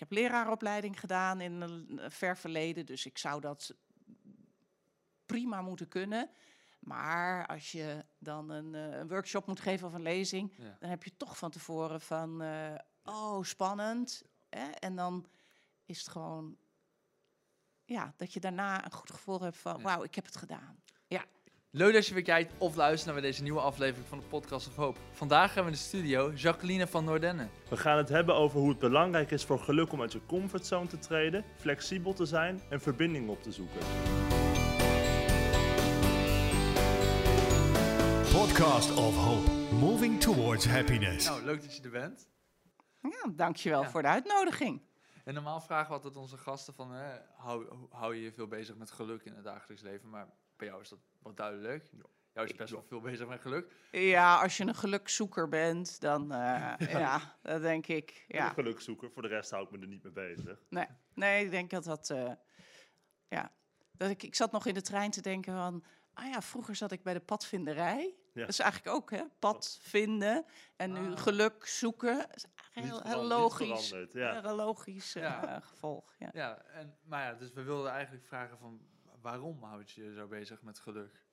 ik heb leraaropleiding gedaan in een eh, ver verleden, dus ik zou dat prima moeten kunnen. Maar als je dan een, eh, een workshop moet geven of een lezing, Ja. dan heb je toch van tevoren van, eh, oh, spannend. Hè? En dan is het gewoon, ja, dat je daarna een goed gevoel hebt van, Ja. wauw, ik heb het gedaan. Leuk dat je weer kijkt of luistert naar deze nieuwe aflevering van de Podcast of Hoop. Vandaag hebben we in de studio Jacqueline van Noordenne. We gaan het hebben over hoe het belangrijk is voor geluk om uit je comfortzone te treden, flexibel te zijn en verbinding op te zoeken. Podcast of Hope, moving towards happiness. Nou, leuk dat je er bent. Ja, dankjewel Ja. voor de uitnodiging. En normaal vragen we altijd onze gasten van, hè, hou, hoe hou je je veel bezig met geluk in het dagelijks leven? Maar bij jou is dat wat duidelijk. Jou is best wel veel bezig met geluk. Ja, als je een gelukzoeker bent, dan eh, ja, dat denk ik. Ja. een gelukzoeker, voor de rest hou ik me er niet mee bezig. Nee, nee, ik denk dat dat. eh, ja, dat ik, ik zat nog in de trein te denken van. Ah ja, vroeger zat ik bij de padvinderij. Ja. Dat is eigenlijk ook, hè? Pad vinden en nu Ah. geluk zoeken. Dat is eigenlijk Niet heel, heel logisch. Heel logisch eh, gevolg. Ja. Ja, en, maar ja, dus we wilden eigenlijk vragen van, waarom houd je je zo bezig met geluk?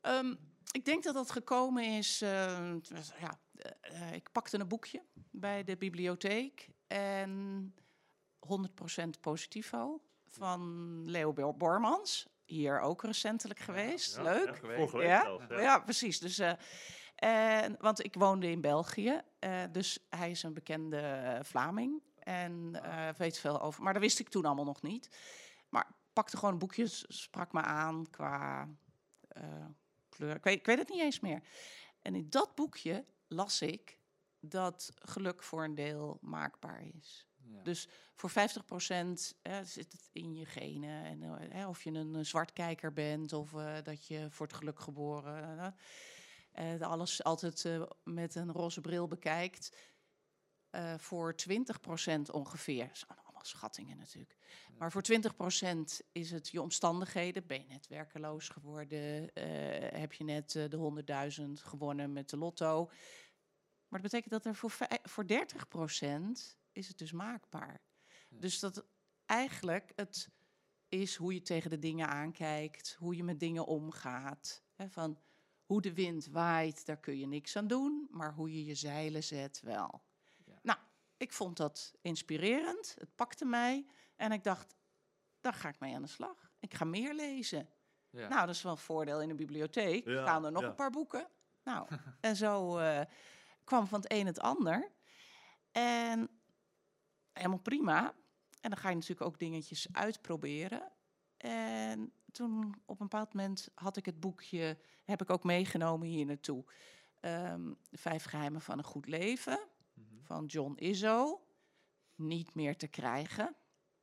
Ehm, ik denk dat dat gekomen is. eh, het was- ja, eh, ik pakte een boekje bij de bibliotheek en 100% Positivo van Leo Bor- Bormans. Hier ook recentelijk geweest. Ja, Leuk. ja, geweest. vorige week Ja? zelfs, Ja, precies. Dus, eh, en, want ik woonde in België, eh, dus hij is een bekende Vlaming en eh, weet veel over. Maar dat wist ik toen allemaal nog niet. Maar pakte gewoon een boekje, s- sprak me aan qua eh, kleur. Ik weet, ik weet het niet eens meer. En in dat boekje las ik dat geluk voor een deel maakbaar is. Ja. Dus voor 50% eh, zit het in je genen. En, eh, hè, of je een zwartkijker bent of dat je voor het geluk geboren alles altijd met een roze bril bekijkt. Voor 20% ongeveer, dat allemaal schattingen natuurlijk. Maar voor 20% is het je omstandigheden. Ben je net werkeloos geworden? eh, heb je net eh, de 100.000 gewonnen met de lotto? Maar dat betekent dat er voor, voor 30% is het dus maakbaar. Dus dat eigenlijk het is hoe je tegen de dingen aankijkt, hoe je met dingen omgaat. Hè, van hoe de wind waait, daar kun je niks aan doen, maar hoe je je zeilen zet wel. Ik vond dat inspirerend. Het pakte mij en ik dacht, daar ga ik mee aan de slag. Ik ga meer lezen. ja. Nou, dat is wel een voordeel in de bibliotheek. Ja, Gaan er nog ja. een paar boeken. Nou, en zo eh, kwam van het een het ander. En helemaal prima. En dan ga je natuurlijk ook dingetjes uitproberen. En toen op een bepaald moment had ik het boekje, heb ik ook meegenomen hier naartoe. Ehm, De Vijf Geheimen van een Goed Leven. Van John Izzo. Niet meer te krijgen.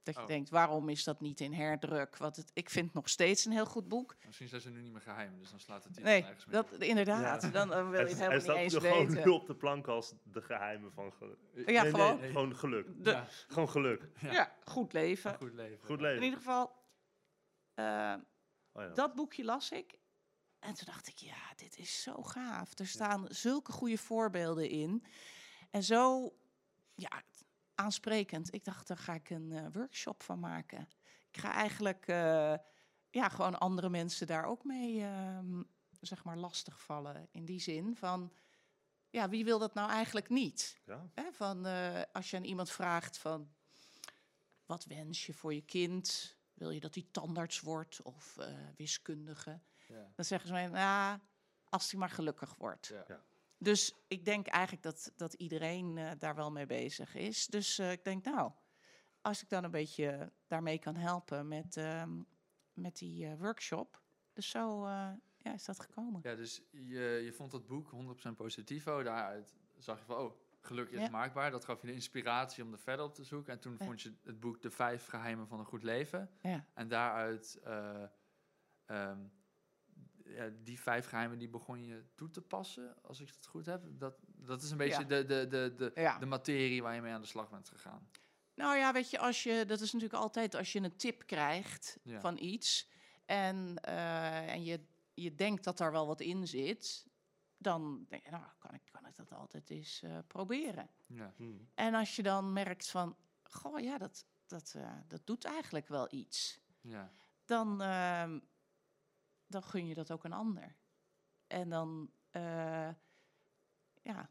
Dat je Oh. denkt, waarom is dat niet in herdruk? Want het, ik vind het nog steeds een heel goed boek. Misschien zijn ze nu niet meer geheim, dus dan slaat het titel Nee, dat, inderdaad. Ja. Dan eh, wil je het helemaal niet staat eens er gewoon weten. nu op de plank als de geheimen van geluk. Ja, Nee, gewoon. nee, gewoon geluk. De- Ja, Gewoon geluk. Ja. Ja, goed leven. goed leven. Goed In leven. ieder geval, eh, Oh ja. dat boekje las ik. En toen dacht ik, ja, dit is zo gaaf. Er staan zulke goede voorbeelden in. En zo, ja, aansprekend. Ik dacht, daar ga ik een eh, workshop van maken. Ik ga eigenlijk, eh, ja, gewoon andere mensen daar ook mee, ehm, zeg maar, lastigvallen. In die zin van, ja, wie wil dat nou eigenlijk niet? Ja? Hè, van, eh, als je aan iemand vraagt van, wat wens je voor je kind? Wil je dat hij tandarts wordt of eh, wiskundige? Ja. Dan zeggen ze mij, nou, als hij maar gelukkig wordt. Ja. Dus ik denk eigenlijk dat, dat iedereen eh, daar wel mee bezig is. Dus eh, ik denk, nou, als ik dan een beetje daarmee kan helpen met, ehm, met die eh, workshop. Dus zo ja, is dat gekomen. Ja, dus je, je vond dat boek 100% positivo. Daaruit zag je van, oh, geluk is Ja. maakbaar. Dat gaf je de inspiratie om er verder op te zoeken. En toen Ja. vond je het boek De Vijf Geheimen van een Goed Leven. Ja. En daaruit, eh, ehm, ja, die vijf geheimen, die begon je toe te passen, als ik het goed heb. Dat, dat is een beetje Ja. de, de, de, de, Ja. de materie waar je mee aan de slag bent gegaan. Nou ja, weet je, als je, dat is natuurlijk altijd als je een tip krijgt Ja. van iets en, eh, en je, je denkt dat daar wel wat in zit, dan denk je, nou, kan ik, kan ik dat altijd eens eh, proberen. Ja. Hmm. En als je dan merkt van, goh, ja, dat, dat, eh, dat doet eigenlijk wel iets. Ja. Dan, ehm, dan gun je dat ook een ander. En dan, eh, ja,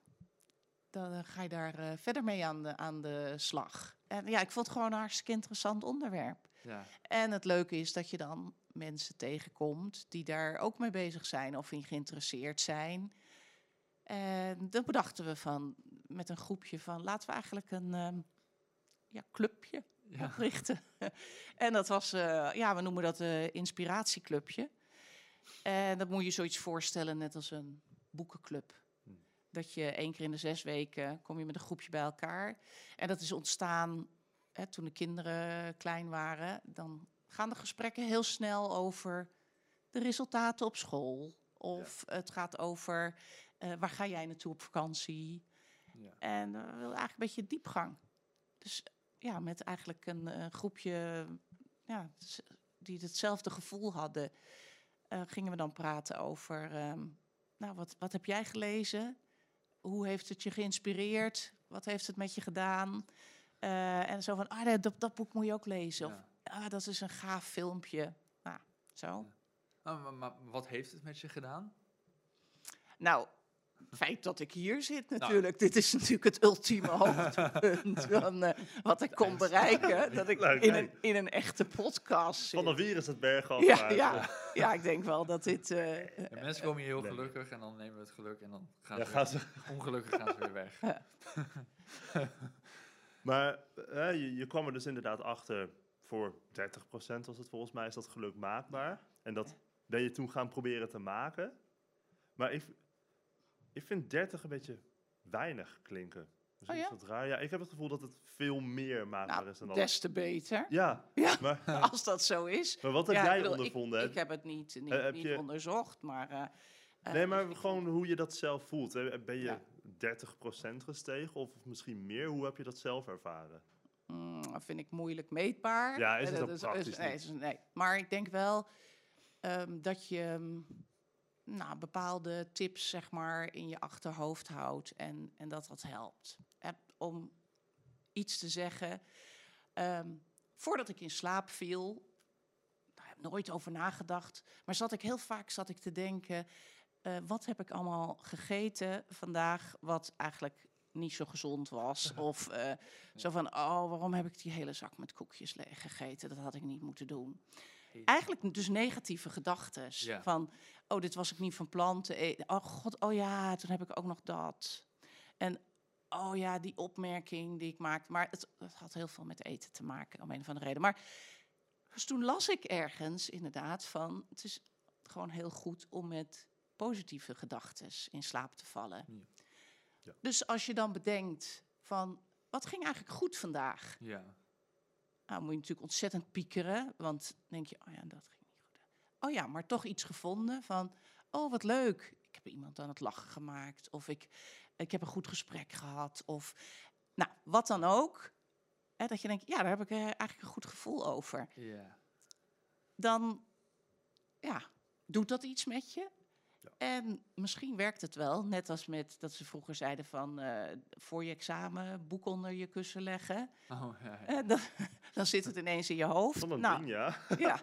dan ga je daar eh, verder mee aan de, aan de slag. En ja, ik vond het gewoon een hartstikke interessant onderwerp. Ja. En het leuke is dat je dan mensen tegenkomt die daar ook mee bezig zijn of in geïnteresseerd zijn. En dan bedachten we van met een groepje van laten we eigenlijk een ehm, ja, clubje Ja. oprichten. en dat was, eh, ja, we noemen dat een inspiratieclubje. En dat moet je zoiets voorstellen, net als een boekenclub. Hmm. Dat je één keer in de zes weken kom je met een groepje bij elkaar. En dat is ontstaan hè, toen de kinderen klein waren. Dan gaan de gesprekken heel snel over de resultaten op school. Of het gaat over eh, waar ga jij naartoe op vakantie. Ja. En eh, we wilden eigenlijk een beetje diepgang. Dus ja, met eigenlijk een eh, groepje ja, die hetzelfde gevoel hadden, eh, gingen we dan praten over, ehm, nou, wat, wat heb jij gelezen? Hoe heeft het je geïnspireerd? Wat heeft het met je gedaan? Eh, en zo van, ah, dat, dat boek moet je ook lezen. Of, Ja. ah, dat is een gaaf filmpje. Nou, zo. Ah, maar, maar wat heeft het met je gedaan? Nou, feit dat ik hier zit Nou. natuurlijk. Dit is natuurlijk het ultieme hoogtepunt van eh, wat ik kon bereiken. Dat ik Leuk, in een, in een echte podcast zit. Van de virus het berg af. Ja, ja, ja, ik denk wel dat dit... De mensen komen hier heel nee. gelukkig en dan nemen we het geluk en dan gaan, Ja, ze, gaan ze. weer- ongelukkig gaan ze weer weg. Maar je, je kwam er dus inderdaad achter, voor 30% was het volgens mij, is dat geluk maakbaar. En dat ben je toen gaan proberen te maken. Maar ik, ik vind 30 een beetje weinig klinken. Misschien Oh ja? is dat raar. Ja, ik heb het gevoel dat het veel meer maakbaar nou, is dan dat. des te beter. Ja, Ja, maar, als dat zo is. maar wat heb Ja, jij bedoel, ondervonden? Ik, heb het niet, niet, Eh, niet je- onderzocht, maar... eh, eh, nee, maar gewoon hoe je dat zelf voelt. Ben je Ja. 30% gestegen of misschien meer? Hoe heb je dat zelf ervaren? Mm, dat vind ik moeilijk meetbaar. Ja, is het dat praktisch is- nee. Maar ik denk wel ehm, dat je mm, nou, bepaalde tips zeg maar, in je achterhoofd houdt en, en dat dat helpt. Om iets te zeggen. ehm, voordat ik in slaap viel, daar heb ik nooit over nagedacht, maar zat ik heel vaak zat ik te denken... eh, wat heb ik allemaal gegeten vandaag wat eigenlijk niet zo gezond was? Of eh, zo van, oh, waarom heb ik die hele zak met koekjes leeg gegeten? Dat had ik niet moeten doen. Eigenlijk dus negatieve gedachten. Ja. Van, oh, dit was ik niet van plan te eten. Oh god, oh ja, toen heb ik ook nog dat. En oh ja, die opmerking die ik maakte. Maar het, het had heel veel met eten te maken, om een of andere reden. Maar dus toen las ik ergens inderdaad van... het is gewoon heel goed om met positieve gedachten in slaap te vallen. Ja. Ja. Dus als je dan bedenkt van... wat ging eigenlijk goed vandaag? Ja. Nou, moet je natuurlijk ontzettend piekeren, want dan denk je, oh ja, dat ging niet goed. Oh ja, maar toch iets gevonden van, oh wat leuk, ik heb iemand aan het lachen gemaakt, of ik, ik heb een goed gesprek gehad, of nou, wat dan ook. Hè, dat je denkt, ja, daar heb ik eh, eigenlijk een goed gevoel over. Ja. Dan, ja, doet dat iets met je? Ja. En misschien werkt het wel, net als met dat ze vroeger zeiden van eh, voor je examen boek onder je kussen leggen. Oh, ja, ja. Eh, dan, dan zit het ineens in je hoofd. Van een nou, ding, ja. ja,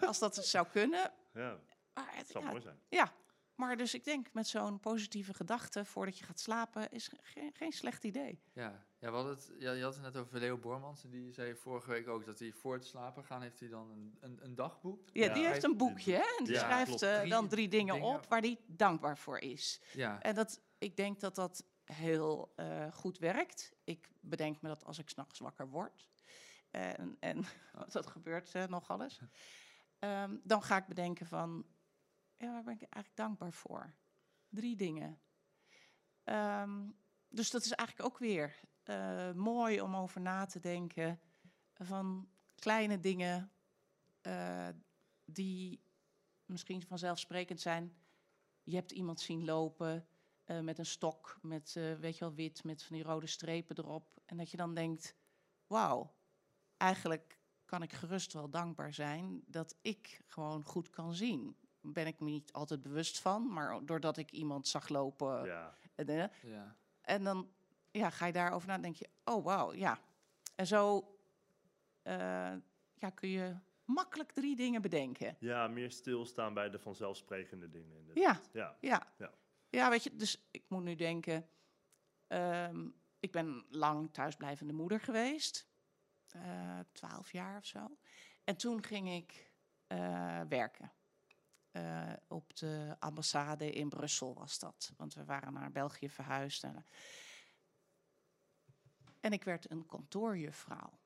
als dat het zou kunnen. ja. Maar het, zou mooi zijn. ja, maar dus ik denk met zo'n positieve gedachte voordat je gaat slapen is ge- geen, geen slecht idee. Ja, ja, we het, ja, je had het net over Leo Bormans. En die zei vorige week ook dat hij voor het slapen gaan heeft hij dan een, een, een dagboek. Ja, Ja, die heeft een boekje hè, en die Ja, schrijft klopt. eh, Drie dan drie dingen, dingen. op waar hij dankbaar voor is. Ja, En dat, ik denk dat dat heel eh, goed werkt. Ik bedenk me dat als ik s'nachts wakker word. En, en dat gebeurt eh, nog alles. Ehm, dan ga ik bedenken van, ja, waar ben ik eigenlijk dankbaar voor? Drie dingen. Ehm, dus dat is eigenlijk ook weer eh, mooi om over na te denken van kleine dingen eh, die misschien vanzelfsprekend zijn. Je hebt iemand zien lopen eh, met een stok, met, weet je wel, wit, met van die rode strepen erop. En dat je dan denkt, wauw, eigenlijk kan ik gerust wel dankbaar zijn dat ik gewoon goed kan zien. Ben ik me niet altijd bewust van. Maar doordat ik iemand zag lopen. Ja. En, eh, Ja. en dan ja, ga je daarover na. denk je, oh wauw, ja. En zo eh, ja, kun je makkelijk drie dingen bedenken. ja, meer stilstaan bij de vanzelfsprekende dingen. inderdaad. Ja, Ja. ja. Ja. Ja, weet je, dus ik moet nu denken. ehm, ik ben lang thuisblijvende moeder geweest. eh, Twaalf jaar of zo. En toen ging ik eh, werken. Eh, op de ambassade in Brussel was dat. Want we waren naar België verhuisd. En, en ik werd een kantoorjuffrouw.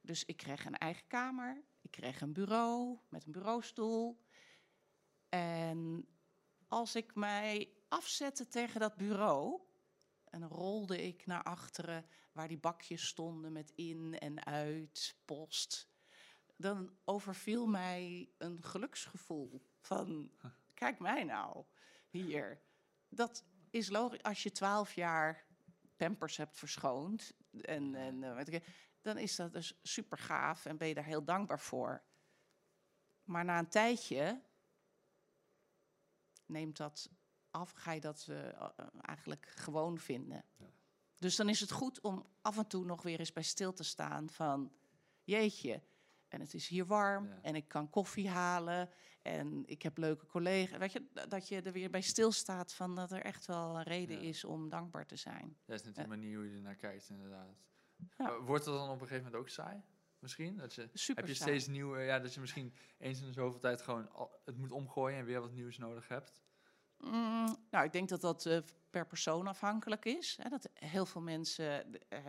Dus ik kreeg een eigen kamer. Ik kreeg een bureau met een bureaustoel. En als ik mij afzette tegen dat bureau. En rolde ik naar achteren waar die bakjes stonden met in en uit, post. Dan overviel mij een geluksgevoel van, kijk mij nou, hier. Dat is logisch, als je twaalf jaar pampers hebt verschoond, en, en, eh, dan is dat dus super gaaf en ben je daar heel dankbaar voor. Maar na een tijdje neemt dat af, ga je dat eh, eh, eigenlijk gewoon vinden. Dus dan is het goed om af en toe nog weer eens bij stil te staan van, jeetje, en het is hier warm Ja. en ik kan koffie halen en ik heb leuke collega's. Weet je, dat je er weer bij stilstaat van dat er echt wel een reden Ja. is om dankbaar te zijn. Dat is natuurlijk de manier hoe je er naar kijkt, inderdaad. Ja. Maar Wordt het dan op een gegeven moment ook saai? Misschien? Dat je, Super heb je saai. steeds nieuwe, ja, dat je misschien eens in de zoveel tijd gewoon al, het moet omgooien en weer wat nieuws nodig hebt? Mm, nou, ik denk dat dat eh, per persoon afhankelijk is. Hè, dat heel veel mensen eh,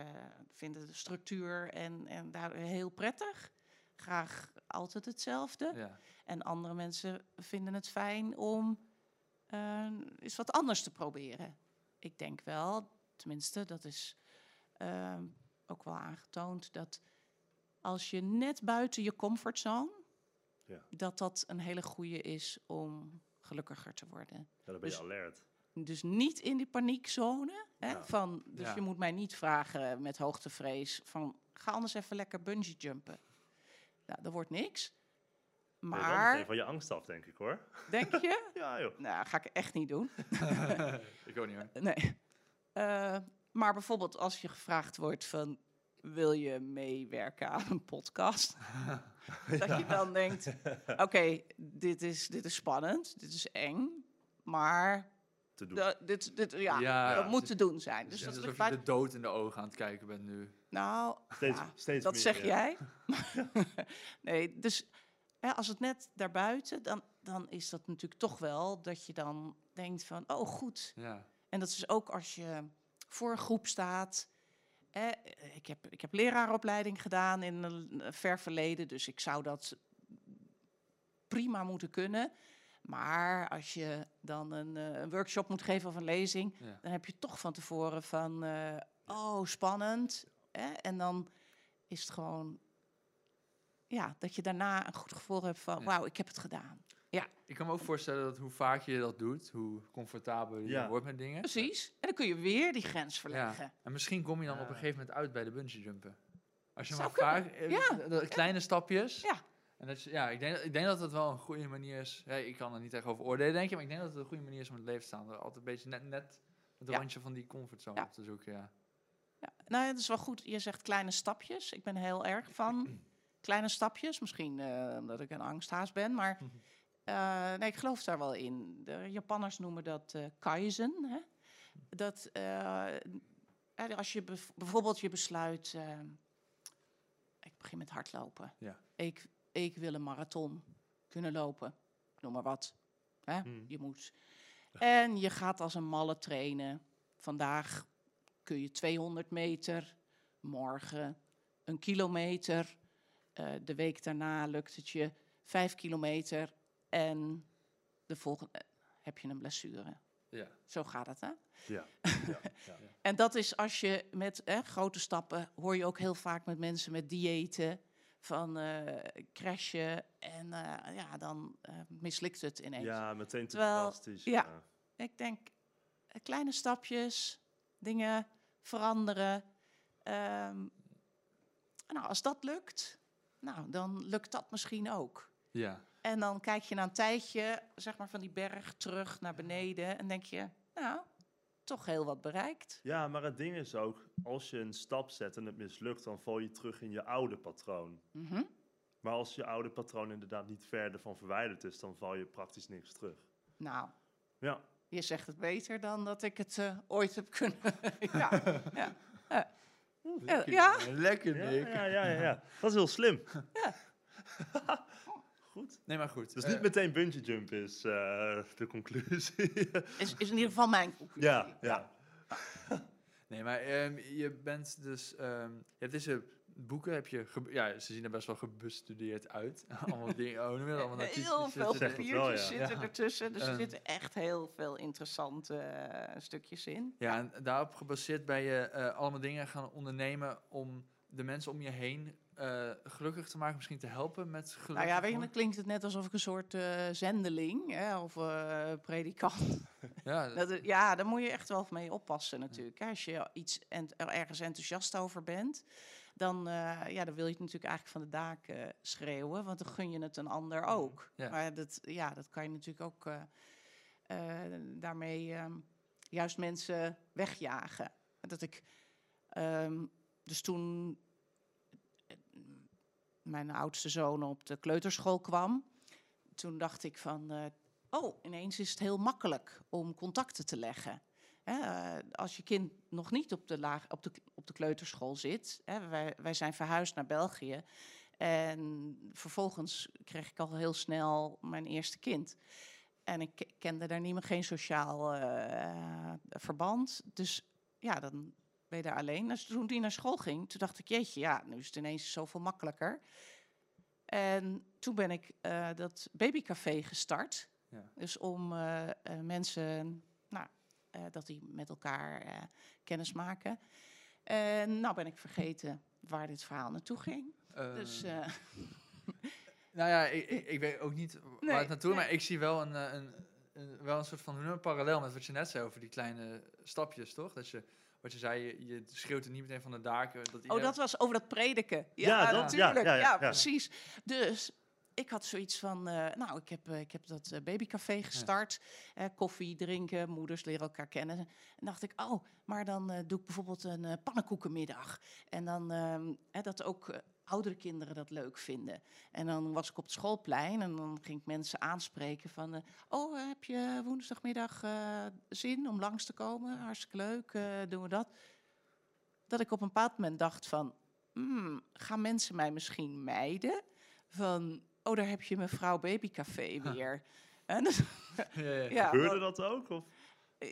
vinden de structuur en, en daar heel prettig. Graag altijd hetzelfde. Ja. En andere mensen vinden het fijn om eh, eens wat anders te proberen. Ik denk wel, tenminste, dat is eh, ook wel aangetoond, dat als je net buiten je comfortzone, Ja. dat dat een hele goede is om gelukkiger te worden. Ja, dan ben je Dus- alert. Dus niet in die paniekzone. Hè, Ja. van, dus Ja. je moet mij niet vragen met hoogtevrees van ga anders even lekker bungee jumpen. Nou, dat wordt niks. Maar, meteen van je angst af, denk ik hoor. denk je? Ja, joh. Nou, ga ik echt niet doen. Ik ook niet hoor. Nee. Eh, maar bijvoorbeeld als je gevraagd wordt van... wil je meewerken aan een podcast? Dat je dan denkt... oké, dit, is, dit is spannend, dit is eng... maar Te doen. da- dit, dit, ja, Ja, dat ja, moet het te doen zijn. Dus dat is alsof je de dood in de ogen aan het kijken bent nu. Nou, Steeds, ja, steeds dat meer, zeg ja. jij. nee, dus hè, als het net daarbuiten, dan, dan is dat natuurlijk toch wel dat je dan denkt van, oh goed. Ja. En dat is ook als je voor een groep staat. Hè, ik, heb, ik heb leraaropleiding gedaan in een ver verleden, dus ik zou dat prima moeten kunnen. Maar als je dan een, eh, een workshop moet geven of een lezing, Ja. dan heb je toch van tevoren van, eh, oh, spannend. Hè? En dan is het gewoon, ja, dat je daarna een goed gevoel hebt van, Ja. wauw, ik heb het gedaan. Ik kan me ook voorstellen dat hoe vaak je dat doet, hoe comfortabel je Ja. wordt met dingen. Precies. En dan kun je weer die grens verleggen. Ja. En misschien kom je dan op een Ja. gegeven moment uit bij de bungee jumpen. Als je Zou maar vaak, eh, Ja. kleine stapjes. Ja. En dat je, ja, ik denk, ik denk dat het wel een goede manier is. Ja, ik kan er niet echt over oordelen, denk je, maar ik denk dat het een goede manier is om het leven te staan. Altijd een beetje net, net het Ja. randje van die comfortzone Ja. op te zoeken. Ja. Ja, nou, het is wel goed. Je zegt kleine stapjes. Ik ben heel erg van kleine stapjes. Misschien eh, omdat ik een angsthaas ben, maar eh, nee, ik geloof daar wel in. De Japanners noemen dat eh, kaizen. Hè? Dat als je bijvoorbeeld je besluit, ik begin met hardlopen. Ja. Ik, ik wil een marathon kunnen lopen. Ik Noem maar wat. Hè? Hmm. Je moet. En je gaat als een malle trainen. Vandaag kun je 200 meter, morgen een kilometer. Eh, de week daarna lukt het je 5 kilometer en de volgende eh, heb je een blessure. Ja. Zo gaat het, hè? Ja. ja, ja. En dat is als je met eh, grote stappen, hoor je ook heel vaak met mensen met diëten, van eh crashen en eh, ja, dan eh, mislukt het ineens. ja, meteen te Terwijl- ja. Ik denk kleine stapjes, dingen veranderen. Ehm, nou, als dat lukt, nou, dan lukt dat misschien ook. Ja. En dan kijk je na een tijdje, zeg maar, van die berg terug naar beneden. En denk je, nou, toch heel wat bereikt. Ja, maar het ding is ook, als je een stap zet en het mislukt, dan val je terug in je oude patroon. Mhm. Maar als je oude patroon inderdaad niet verder van verwijderd is, dan val je praktisch niks terug. Nou, Ja, je zegt het beter dan dat ik het eh, ooit heb kunnen. ja, ja. Ja, ja. Lekker, ja, Nick. ja, ja, ja, ja. Dat is heel slim. Goed. Nee, maar goed. Dus eh, niet meteen bungee jump is eh, de conclusie. Is, is in ieder geval mijn conclusie. ja, ja. Nee, maar ehm, je bent dus... ehm, je hebt deze boeken, heb je... Ja, ze zien er best wel gebestudeerd uit. allemaal dingen, oh, noem je dat? Allemaal Heel veel het papiertjes ja. zitten Ja. ertussen. Dus er Ehm. zitten echt heel veel interessante eh, stukjes in. Ja, en daarop gebaseerd ben je eh, allemaal dingen gaan ondernemen om de mensen om je heen eh, gelukkig te maken, misschien te helpen met geluk. Nou ja, weet je, dan klinkt het net alsof ik een soort eh, zendeling hè, of eh, predikant. Ja, Dat, ja, daar moet je echt wel mee oppassen natuurlijk. Als je iets er ergens enthousiast over bent, dan, ja, dan wil je het natuurlijk eigenlijk van de daken schreeuwen, want dan gun je het een ander ook. Ja. Maar dat, ja, dat kan je natuurlijk ook daarmee ehm, juist mensen wegjagen. Dat ik ehm, dus toen mijn oudste zoon op de kleuterschool kwam, toen dacht ik van, eh, oh, ineens is het heel makkelijk om contacten te leggen. Hè, eh, als je kind nog niet op de, op de, op de kleuterschool zit, hè, wij, wij zijn verhuisd naar België. En vervolgens kreeg ik al heel snel mijn eerste kind. En ik ke- kende daar niet meer geen sociaal eh, verband. Dus ja, dan ben je daar alleen. Dus toen die naar school ging, toen dacht ik, jeetje, ja, nu is het ineens zoveel makkelijker. En toen ben ik eh, dat babycafé gestart. Ja. Dus om eh, eh, mensen, nou, dat die met elkaar kennis maken. En nou ben ik vergeten waar dit verhaal naartoe ging. eh, Dus nou ja, ik, ik, weet ook niet waar Nee, het naartoe, nee. maar ik zie wel een, een, een, wel een soort van het, parallel met wat je net zei over die kleine stapjes, toch? Dat je, wat je zei, je, je schreeuwt het niet meteen van de daken. Dat Oh, dat was over dat prediken. Ja, Ja, dat- natuurlijk. ja, Ja, ja, ja, ja. precies. Dus ik had zoiets van, eh, nou, ik heb, eh, ik heb dat eh, babycafé gestart. Koffie drinken, moeders leren elkaar kennen. En dacht ik, oh, maar dan eh, doe ik bijvoorbeeld een eh, pannenkoekenmiddag. En dan ehm, hè, dat ook oudere kinderen dat leuk vinden. En dan was ik op het schoolplein en dan ging ik mensen aanspreken van... eh, oh, heb je woensdagmiddag eh, zin om langs te komen? Hartstikke leuk, eh, doen we dat. Dat ik op een bepaald moment dacht van... hmm, gaan mensen mij misschien mijden? Van, oh, daar heb je mevrouw Babycafé weer. En, Ja, ja. ja, Gebeurde dat ook? Of?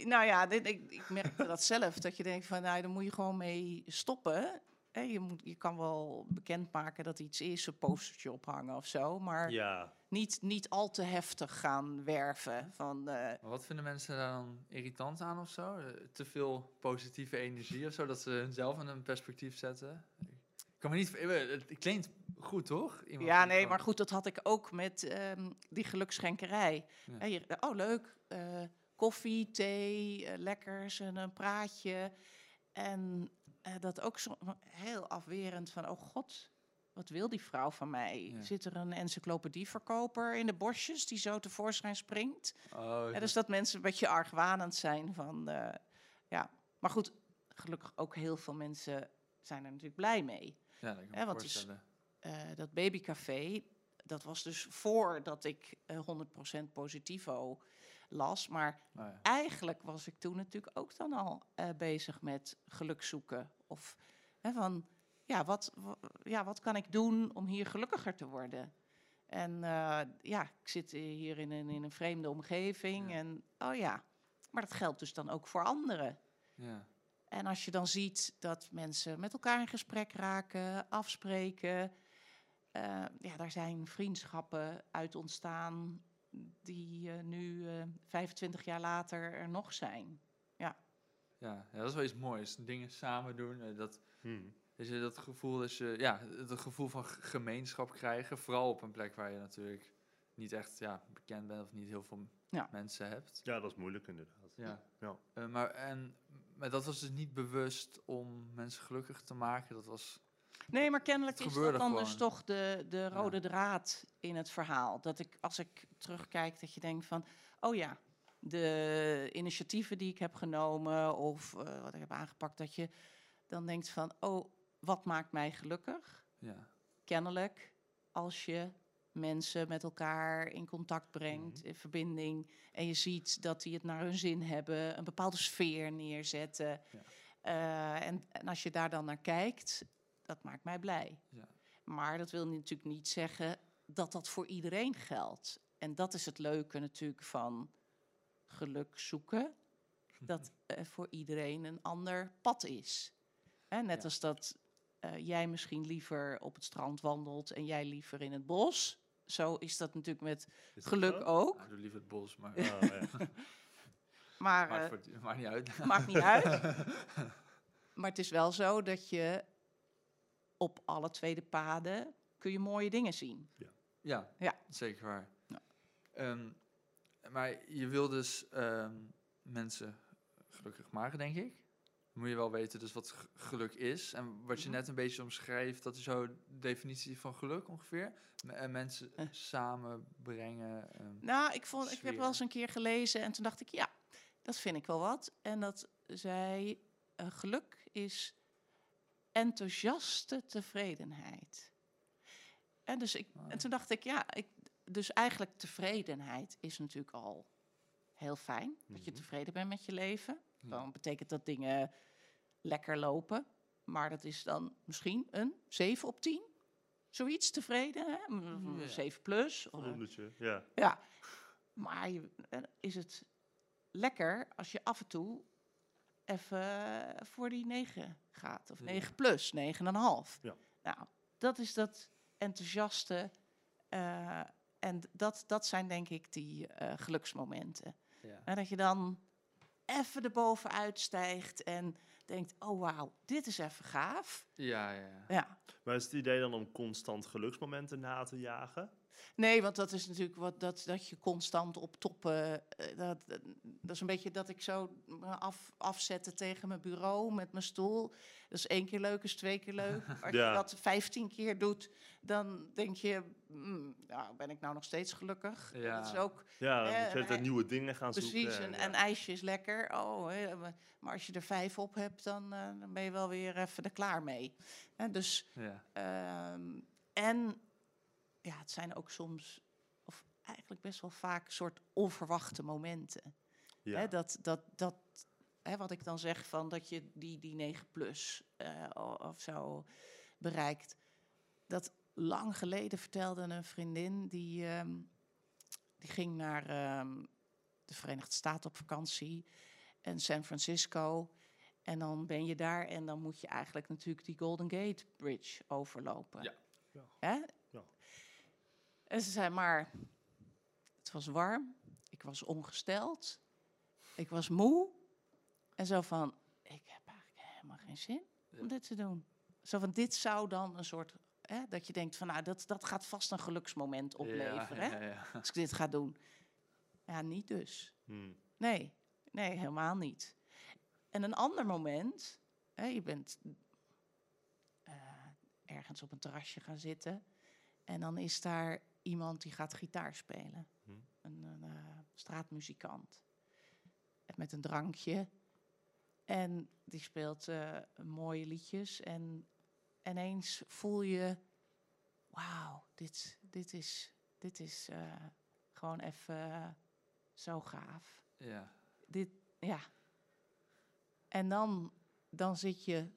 nou ja, dit, ik, ik merkte dat zelf. Dat je denkt van, nou, daar moet je gewoon mee stoppen. Hè, je, moet, je kan wel bekendmaken dat iets is, een postertje ophangen of zo. Maar Ja. niet, niet al te heftig gaan werven. Van, eh, Maar wat vinden mensen daar dan irritant aan of zo? Eh, Te veel positieve energie of zo, dat ze hunzelf in een perspectief zetten? Ik kan me niet... eh, Het klinkt goed, toch? Iemand ja, nee, maar goed, dat had ik ook met ehm, die gelukschenkerij. Ja. Oh, leuk. eh, koffie, thee, lekkers en een praatje. En eh, dat ook zo heel afwerend van, oh god, wat wil die vrouw van mij? Ja. Zit er een encyclopedieverkoper in de bosjes die zo tevoorschijn springt? Oh, Ja, dus dat mensen een beetje argwanend zijn van, eh, ja. Maar goed, gelukkig ook heel veel mensen zijn er natuurlijk blij mee. ja, dat kan want. Eh, dat babycafé, dat was dus voordat ik eh 100% positivo las. Maar Oh, ja. eigenlijk was ik toen natuurlijk ook dan al eh, bezig met geluk zoeken. Of hè, van, ja wat, wa- ja, wat kan ik doen om hier gelukkiger te worden? En eh, ja, ik zit hier in een, in een vreemde omgeving. Ja. En oh ja, maar dat geldt dus dan ook voor anderen. Ja. En als je dan ziet dat mensen met elkaar in gesprek raken, afspreken. eh, ja, daar zijn vriendschappen uit ontstaan die eh, nu eh, 25 jaar later er nog zijn. Ja, ja, dat is wel iets moois. Dingen samen doen. eh, Dat, Hmm. dat je dat gevoel, dat je, ja, het gevoel van gemeenschap krijgen. Vooral op een plek waar je natuurlijk niet echt ja, bekend bent of niet heel veel Ja. mensen hebt. Ja, dat is moeilijk inderdaad. Ja. Ja. Eh, maar, en, maar dat was dus niet bewust om mensen gelukkig te maken. Dat was Nee, maar kennelijk is dat dan dus toch de, de rode draad in het verhaal. Dat ik, als ik terugkijk, dat je denkt van, oh ja, de initiatieven die ik heb genomen of eh, wat ik heb aangepakt, dat je dan denkt van, oh, wat maakt mij gelukkig? Ja. Kennelijk, als je mensen met elkaar in contact brengt, in verbinding, en je ziet dat die het naar hun zin hebben, een bepaalde sfeer neerzetten. Ja. Eh, en, en als je daar dan naar kijkt, dat maakt mij blij. Ja. Maar dat wil natuurlijk niet zeggen dat dat voor iedereen geldt. En dat is het leuke natuurlijk van geluk zoeken. Dat voor iedereen een ander pad is. Hè, net Ja. als dat eh, jij misschien liever op het strand wandelt en jij liever in het bos. Zo is dat natuurlijk met dat geluk zo? ook. Nou, ik doe liever het bos, maar Oh. Maar eh, het- maakt niet uit. maakt niet uit. Maar het is wel zo dat je op alle twee de paden kun je mooie dingen zien. Ja, Ja. zeker waar. Ja. Ehm, maar je wil dus ehm, mensen gelukkig maken, denk ik. Moet je wel weten dus wat geluk is. En wat je Mhm. net een beetje omschreef, dat is zo de definitie van geluk ongeveer. M- en mensen Eh. samenbrengen. ehm, Nou, ik, vond, ik heb wel eens een keer gelezen en toen dacht ik, ja, dat vind ik wel wat. En dat zei, eh, geluk is enthousiaste tevredenheid. En, dus ik, en toen dacht ik, ja, ik, dus eigenlijk tevredenheid is natuurlijk al heel fijn. Dat je Mhm. tevreden bent met je leven. Ja. Dan betekent dat dingen lekker lopen. Maar dat is dan misschien een 7 op 10. Zoiets tevreden, hè? Ja. 7 plus. Voldoendetje, ja. ja, maar je, eh, is het lekker als je af en toe even voor die 9 gaat. Of Ja. 9 plus, 9,5. Ja. Nou, dat is dat enthousiaste. eh, en dat, dat zijn denk ik die eh, geluksmomenten. ja. En dat je dan even erbovenuit stijgt en denkt, oh wauw, dit is even gaaf. Ja, ja. Ja, Maar is het idee dan om constant geluksmomenten na te jagen? Nee, want dat is natuurlijk wat dat, dat je constant op toppen. eh, dat, dat is een beetje dat ik zo af, afzette tegen mijn bureau met mijn stoel. Dat is één keer leuk, is twee keer leuk. Als Ja. je dat vijftien keer doet, dan denk je, mm, nou, ben ik nou nog steeds gelukkig? Ja. Dat is ook Ja, dat je nieuwe dingen gaan precies. zoeken. Een, ja. een ijsje is lekker. Oh, hè, maar- als je er vijf op hebt, dan, eh, dan ben je wel weer even er klaar mee. Hè, dus ja. Ehm, en ja, het zijn ook soms, of eigenlijk best wel vaak, soort onverwachte momenten. Ja. Hè, dat, dat, dat, hè, wat ik dan zeg van dat je die, die 9 plus eh, of zo bereikt. Dat lang geleden vertelde een vriendin die, ehm, die ging naar ehm, de Verenigde Staten op vakantie en San Francisco. En dan ben je daar en dan moet je eigenlijk natuurlijk die Golden Gate Bridge overlopen. Ja. Ja. En ze zei maar, het was warm, ik was ongesteld, ik was moe. En zo van, ik heb eigenlijk helemaal geen zin om dit te doen. Zo van, dit zou dan een soort, hè, dat je denkt van, nou, dat, dat gaat vast een geluksmoment opleveren, ja, hè, ja, als ik dit ga doen. Ja, niet dus. Hmm. Nee, nee, helemaal niet. En een ander moment, hè, je bent eh, ergens op een terrasje gaan zitten en dan is daar iemand die gaat gitaar spelen. Hm. Een, een, eh, straatmuzikant. Met een drankje. En die speelt eh, mooie liedjes. En ineens voel je, wauw, dit, dit is, dit is eh, gewoon even zo gaaf ja. dit, ja. En dan, dan zit je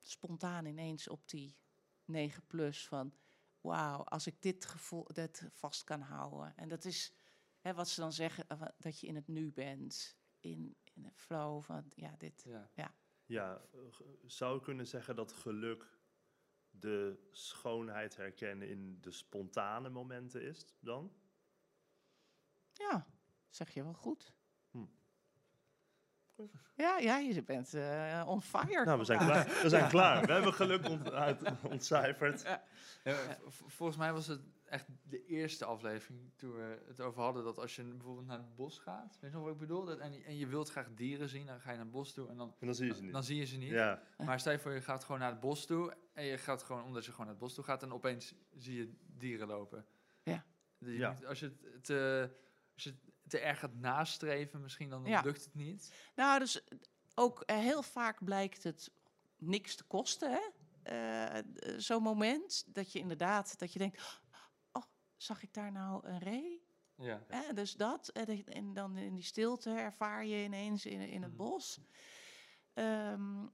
spontaan ineens op die 9 plus van, wauw, als ik dit gevoel dat vast kan houden. En dat is hè, wat ze dan zeggen, eh, dat je in het nu bent, in, in de flow van, ja, dit. ja. Ja, eh, zou je kunnen zeggen dat geluk de schoonheid herkennen in de spontane momenten is dan? Ja, zeg je wel goed. Ja, ja, je bent eh, on fire. Nou, we zijn klaar. We zijn klaar. We hebben geluk ont uit, ontcijferd. Ja, volgens mij was het echt de eerste aflevering toen we het over hadden dat als je bijvoorbeeld naar het bos gaat, weet je nog wat ik bedoel? Dat, en, en je wilt graag dieren zien, dan ga je naar het bos toe en dan, En dan zie je ze niet. dan zie je ze niet. Ja, Maar stel je voor, je gaat gewoon naar het bos toe en je gaat gewoon, omdat je gewoon naar het bos toe gaat en opeens zie je dieren lopen. Ja. Dus je Ja. moet- als je het te, als je het te erg gaat nastreven, misschien dan Ja. lukt het niet. Nou, dus ook eh, heel vaak blijkt het niks te kosten, hè? Eh, eh, Zo'n moment dat je inderdaad, dat je denkt, oh, zag ik daar nou een ree? Ja. Hè? Dus dat, en, dan in die stilte ervaar je ineens in, in het Mhm. bos. Ehm,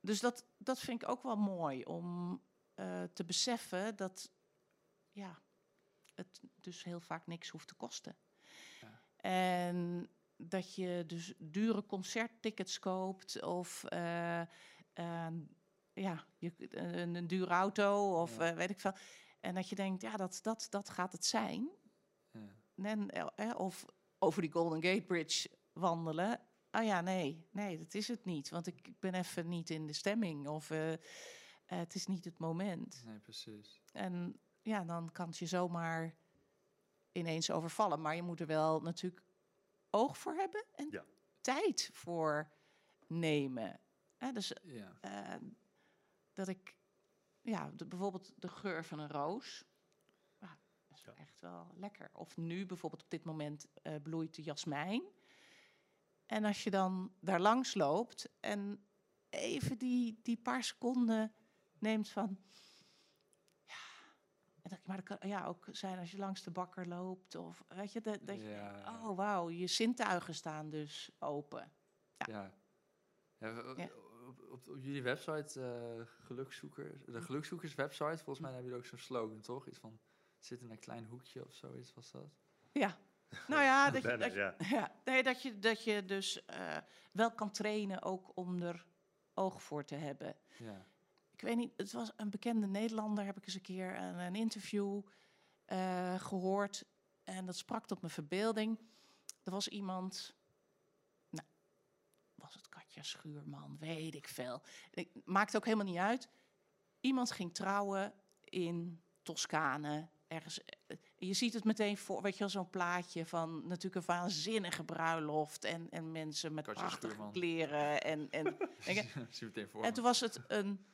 dus dat, dat vind ik ook wel mooi om eh, te beseffen dat ja, het dus heel vaak niks hoeft te kosten. En dat je dus dure concerttickets koopt of eh, eh, ja, je, een, een dure auto of Ja. eh, weet ik veel. En dat je denkt, ja, dat, dat, dat gaat het zijn. Ja. En, eh, eh, of over die Golden Gate Bridge wandelen. Oh ja, nee, nee, dat is het niet. Want ik, ben even niet in de stemming. Of eh, eh, het is niet het moment. Nee, precies. En ja, dan kan het je zomaar ineens overvallen. Maar je moet er wel natuurlijk oog voor hebben en Ja. tijd voor nemen. Hè, dus Ja. eh, dat ik, ja, de- bijvoorbeeld de geur van een roos. Dat is Ja. echt wel lekker. Of nu bijvoorbeeld op dit moment eh, bloeit de jasmijn. En als je dan daar langs loopt en even die, die paar seconden neemt van. Ja, en dat, maar dat kan ja, ook zijn als je langs de bakker loopt. Of weet je, dat, dat je Ja, denkt, oh wauw, je zintuigen staan dus open. Ja. Ja. Op, op, op jullie website, eh gelukzoekers, de gelukzoekers-website, volgens mij hebben jullie ook zo'n slogan, toch? Iets van zit in een klein hoekje of zoiets was dat. Ja. Nou ja, dat je, dat je, ja. ja, nee, dat je, dat je dus eh, wel kan trainen ook om er oog voor te hebben. Ja. Ik weet niet, het was een bekende Nederlander, heb ik eens een keer een, een interview eh, gehoord. En dat sprak tot mijn verbeelding. Er was iemand, nou, was het Katja Schuurman, weet ik veel. Ik, maakt ook helemaal niet uit. Iemand ging trouwen in Toscane, ergens. eh, Je ziet het meteen voor, weet je wel, zo'n plaatje van natuurlijk een waanzinnige bruiloft en, en mensen met Katja prachtige Schuurman. kleren en, en en me. toen was het een,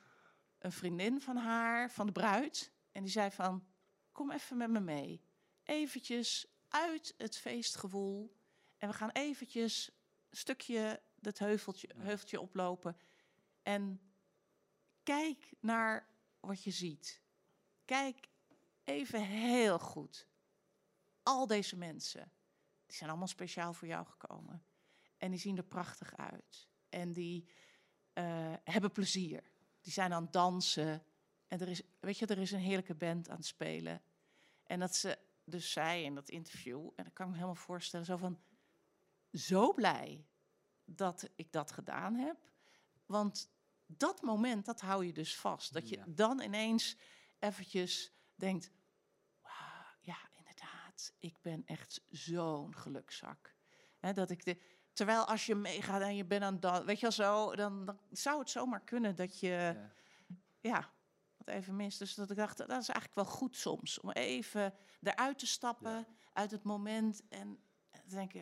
een vriendin van haar, van de bruid. En die zei van, kom even met me mee. Eventjes uit het feestgevoel. En we gaan eventjes een stukje dat heuveltje, heuveltje oplopen. En kijk naar wat je ziet. Kijk even heel goed. Al deze mensen, die zijn allemaal speciaal voor jou gekomen. En die zien er prachtig uit. En die eh, hebben plezier. Die zijn aan het dansen. En er is, weet je, er is een heerlijke band aan het spelen. En dat ze dus zei in dat interview, en dat kan ik me helemaal voorstellen, zo van, zo blij dat ik dat gedaan heb. Want dat moment, dat hou je dus vast. Dat je Ja. dan ineens eventjes denkt, wauw, ja, inderdaad, ik ben echt zo'n gelukzak. Hè, dat ik de, terwijl als je meegaat en je bent aan dat, weet je wel zo, dan, dan zou het zomaar kunnen dat je, ja. Ja. wat even mist. Dus dat ik dacht, dat is eigenlijk wel goed soms, om even eruit te stappen Ja. uit het moment en te denken,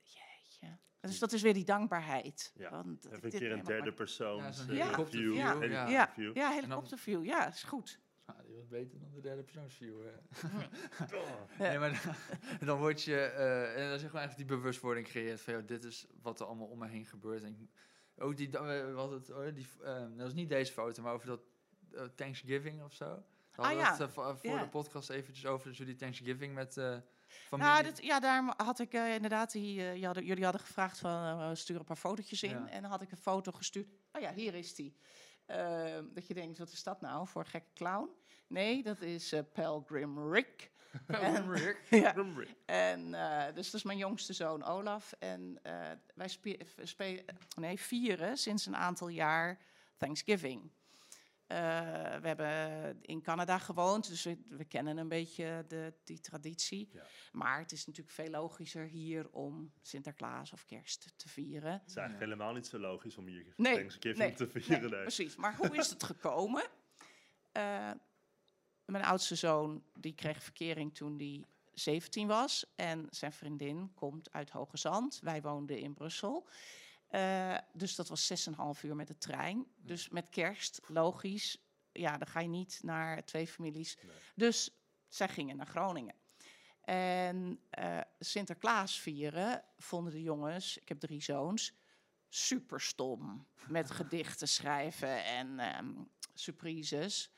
jeetje. Dus dat is weer die dankbaarheid. Ja, Want Even een keer een derde persoon. Ja, eh, helikopterview, view, ja. ja. Ja, helikopterview, ja, is goed. Ah, die was beter dan de derde persoonsview. hè. Nee, maar dan, dan word je, eh, en dan zeg maar eigenlijk die bewustwording creëert van, joh, dit is wat er allemaal om me heen gebeurt. En ik- ook die, we hadden het, oh, die, eh, dat was niet deze foto, maar over dat eh, Thanksgiving of zo. We hadden ja. het, eh, voor Ja. de podcast eventjes over dus jullie Thanksgiving met eh familie. Nou, dit, ja, daar had ik eh, inderdaad, die, eh, je hadden, jullie hadden gevraagd van eh, stuur een paar fotootjes in. Ja. En dan had ik een foto gestuurd. Oh ja, hier is die. Ehm, dat je denkt, wat is dat nou voor een gekke clown? Nee, dat is eh Pelgrim Rick. En- Rick. ja. En eh, dus dat is mijn jongste zoon Olaf. En eh, wij nee, vieren sinds een aantal jaar Thanksgiving. Eh, we hebben in Canada gewoond, dus we, we kennen een beetje de, die traditie. Ja. Maar het is natuurlijk veel logischer hier om Sinterklaas of kerst te vieren. Het is eigenlijk helemaal niet zo logisch om hier Nee, Thanksgiving nee, te vieren. Nee, nee. precies. Maar hoe is het gekomen? Eh, mijn oudste zoon die kreeg verkering toen hij 17 was. En zijn vriendin komt uit Hoge Zand. Wij woonden in Brussel. Eh, dus dat was 6,5 uur met de trein. Dus met kerst, logisch. Ja, dan ga je niet naar twee families. Nee. Dus zij gingen naar Groningen. En eh, Sinterklaas vieren vonden de jongens, ik heb drie zoons, super stom. Met gedichten schrijven en ehm, surprises.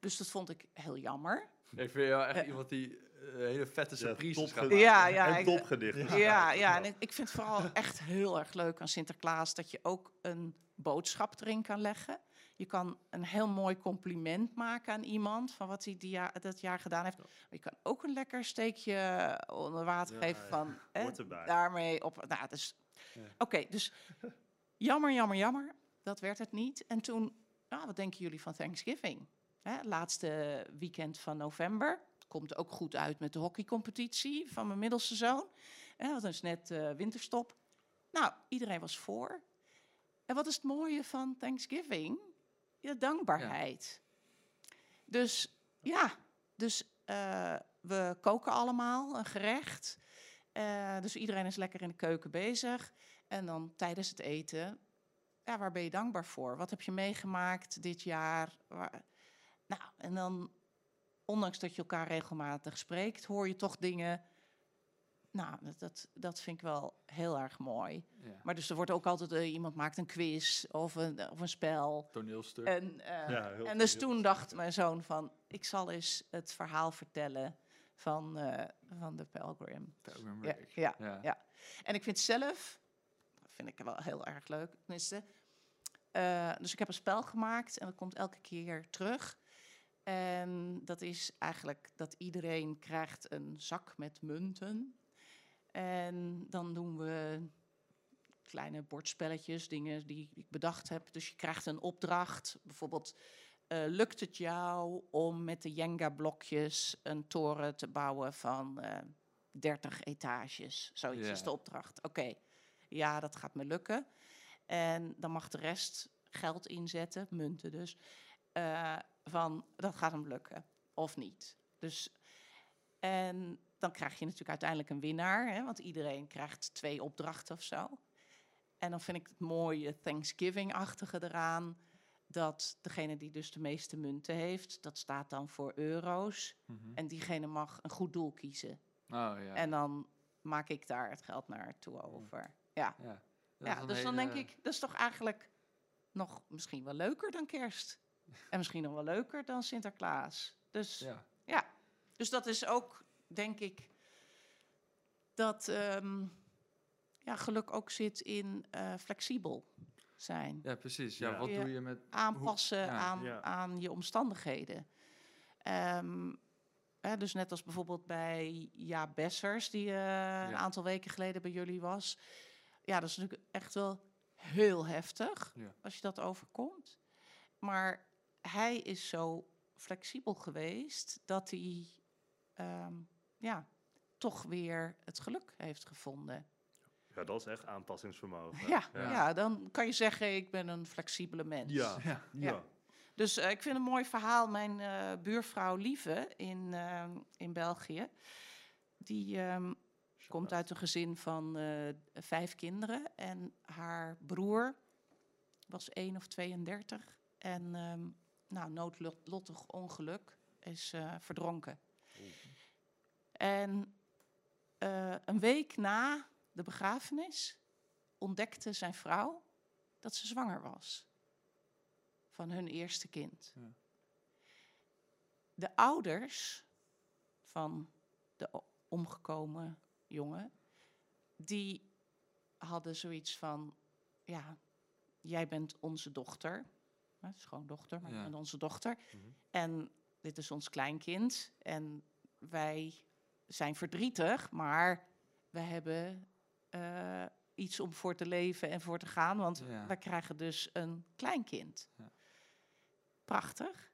Dus dat vond ik heel jammer. Ik vind jou echt Eh. iemand die eh, hele vette Ja, surprises top gaat. Ja, ja. en ik- topgedichten. Ja, ja, en ik- vind het vooral echt heel erg leuk aan Sinterklaas dat je ook een boodschap erin kan leggen. Je kan een heel mooi compliment maken aan iemand van wat hij die dat jaar gedaan heeft. Maar je kan ook een lekker steekje onder water Ja, geven ja, van daarmee op. Nou, dus, Ja. Oké, dus jammer, jammer, jammer. Dat werd het niet. En toen, nou, wat denken jullie van Thanksgiving? Hè, laatste weekend van november. Komt ook goed uit met de hockeycompetitie van mijn middelste zoon. Hè, dat is net eh, winterstop. Nou, iedereen was voor. En wat is het mooie van Thanksgiving? Ja, dankbaarheid. Dus ja, dus eh, we koken allemaal een gerecht. Eh, dus iedereen is lekker in de keuken bezig. En dan tijdens het eten, ja, waar ben je dankbaar voor? Wat heb je meegemaakt dit jaar? Waar- nou, en dan, ondanks dat je elkaar regelmatig spreekt, hoor je toch dingen. Nou, dat, dat, dat vind ik wel heel erg mooi. Ja. Maar dus er wordt ook altijd, eh, iemand maakt een quiz of een, of een spel. Toneelstuk. En, eh, Ja, heel en dus toen dacht mijn zoon van, ik zal eens het verhaal vertellen van, eh, van de pelgrim. Pilgrim Ja, ja, Ja. ja. En ik vind zelf, dat vind ik wel heel erg leuk, tenminste. eh, dus ik heb een spel gemaakt en dat komt elke keer terug. En dat is eigenlijk dat iedereen krijgt een zak met munten. En dan doen we kleine bordspelletjes, dingen die ik bedacht heb. Dus je krijgt een opdracht. Bijvoorbeeld, eh, lukt het jou om met de Jenga-blokjes een toren te bouwen van eh 30 etages? Zoiets Ja. is de opdracht. Oké, ja, dat gaat me lukken. En dan mag de rest geld inzetten, munten dus, eh, van dat gaat hem lukken of niet. Dus, en dan krijg je natuurlijk uiteindelijk een winnaar, hè, want iedereen krijgt twee opdrachten of zo. En dan vind ik het mooie Thanksgiving-achtige eraan, dat degene die dus de meeste munten heeft, dat staat dan voor euro's. Mhm. En diegene mag een goed doel kiezen. Oh ja. En dan maak ik daar het geld naartoe over. Ja, ja. Ja dus dan denk ik, dat is toch eigenlijk nog misschien wel leuker dan kerst. En misschien nog wel leuker dan Sinterklaas. Dus Ja. ja, dus dat is ook, denk ik, dat ehm, ja, geluk ook zit in eh, flexibel zijn. ja, precies. Ja, Ja. wat doe je met... Aanpassen ja. aan, Ja. aan je omstandigheden. Ehm, hè, dus net als bijvoorbeeld bij Ja Bessers, die eh, een aantal weken geleden bij jullie was. Ja, dat is natuurlijk echt wel heel heftig Ja. als je dat overkomt. Maar hij is zo flexibel geweest dat hij ehm, ja, toch weer het geluk heeft gevonden. Ja, dat is echt aanpassingsvermogen. Ja, Ja. ja. dan kan je zeggen, ik ben een flexibele mens. Ja. Ja. ja. Dus eh, ik vind een mooi verhaal. Mijn eh, buurvrouw Lieve in, ehm, in België, die ehm, komt uit een gezin van eh, vijf kinderen. En haar broer was 1 of 32. En ehm nou, noodlottig ongeluk is eh, verdronken. En eh, een week na de begrafenis ontdekte zijn vrouw dat ze zwanger was van hun eerste kind. Ja. De ouders van de omgekomen jongen, die hadden zoiets van, ja, jij bent onze dochter, hè, schoondochter, maar Ja. onze dochter. Mhm. En dit is ons kleinkind en wij zijn verdrietig, maar we hebben eh, iets om voor te leven en voor te gaan, want Ja. wij krijgen dus een kleinkind. Ja. Prachtig.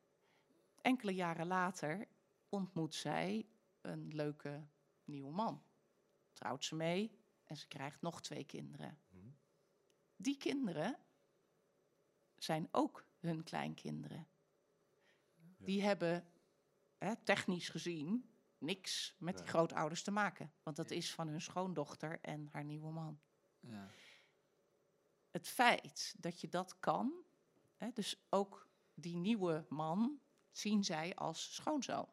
Enkele jaren later ontmoet zij een leuke nieuwe man. Trouwt ze mee en ze krijgt nog twee kinderen. Mhm. Die kinderen zijn ook hun kleinkinderen. Ja. Die hebben hè, technisch gezien niks met die grootouders te maken. Want dat is van hun schoondochter en haar nieuwe man. Ja. Het feit dat je dat kan, hè, dus ook die nieuwe man zien zij als schoonzoon.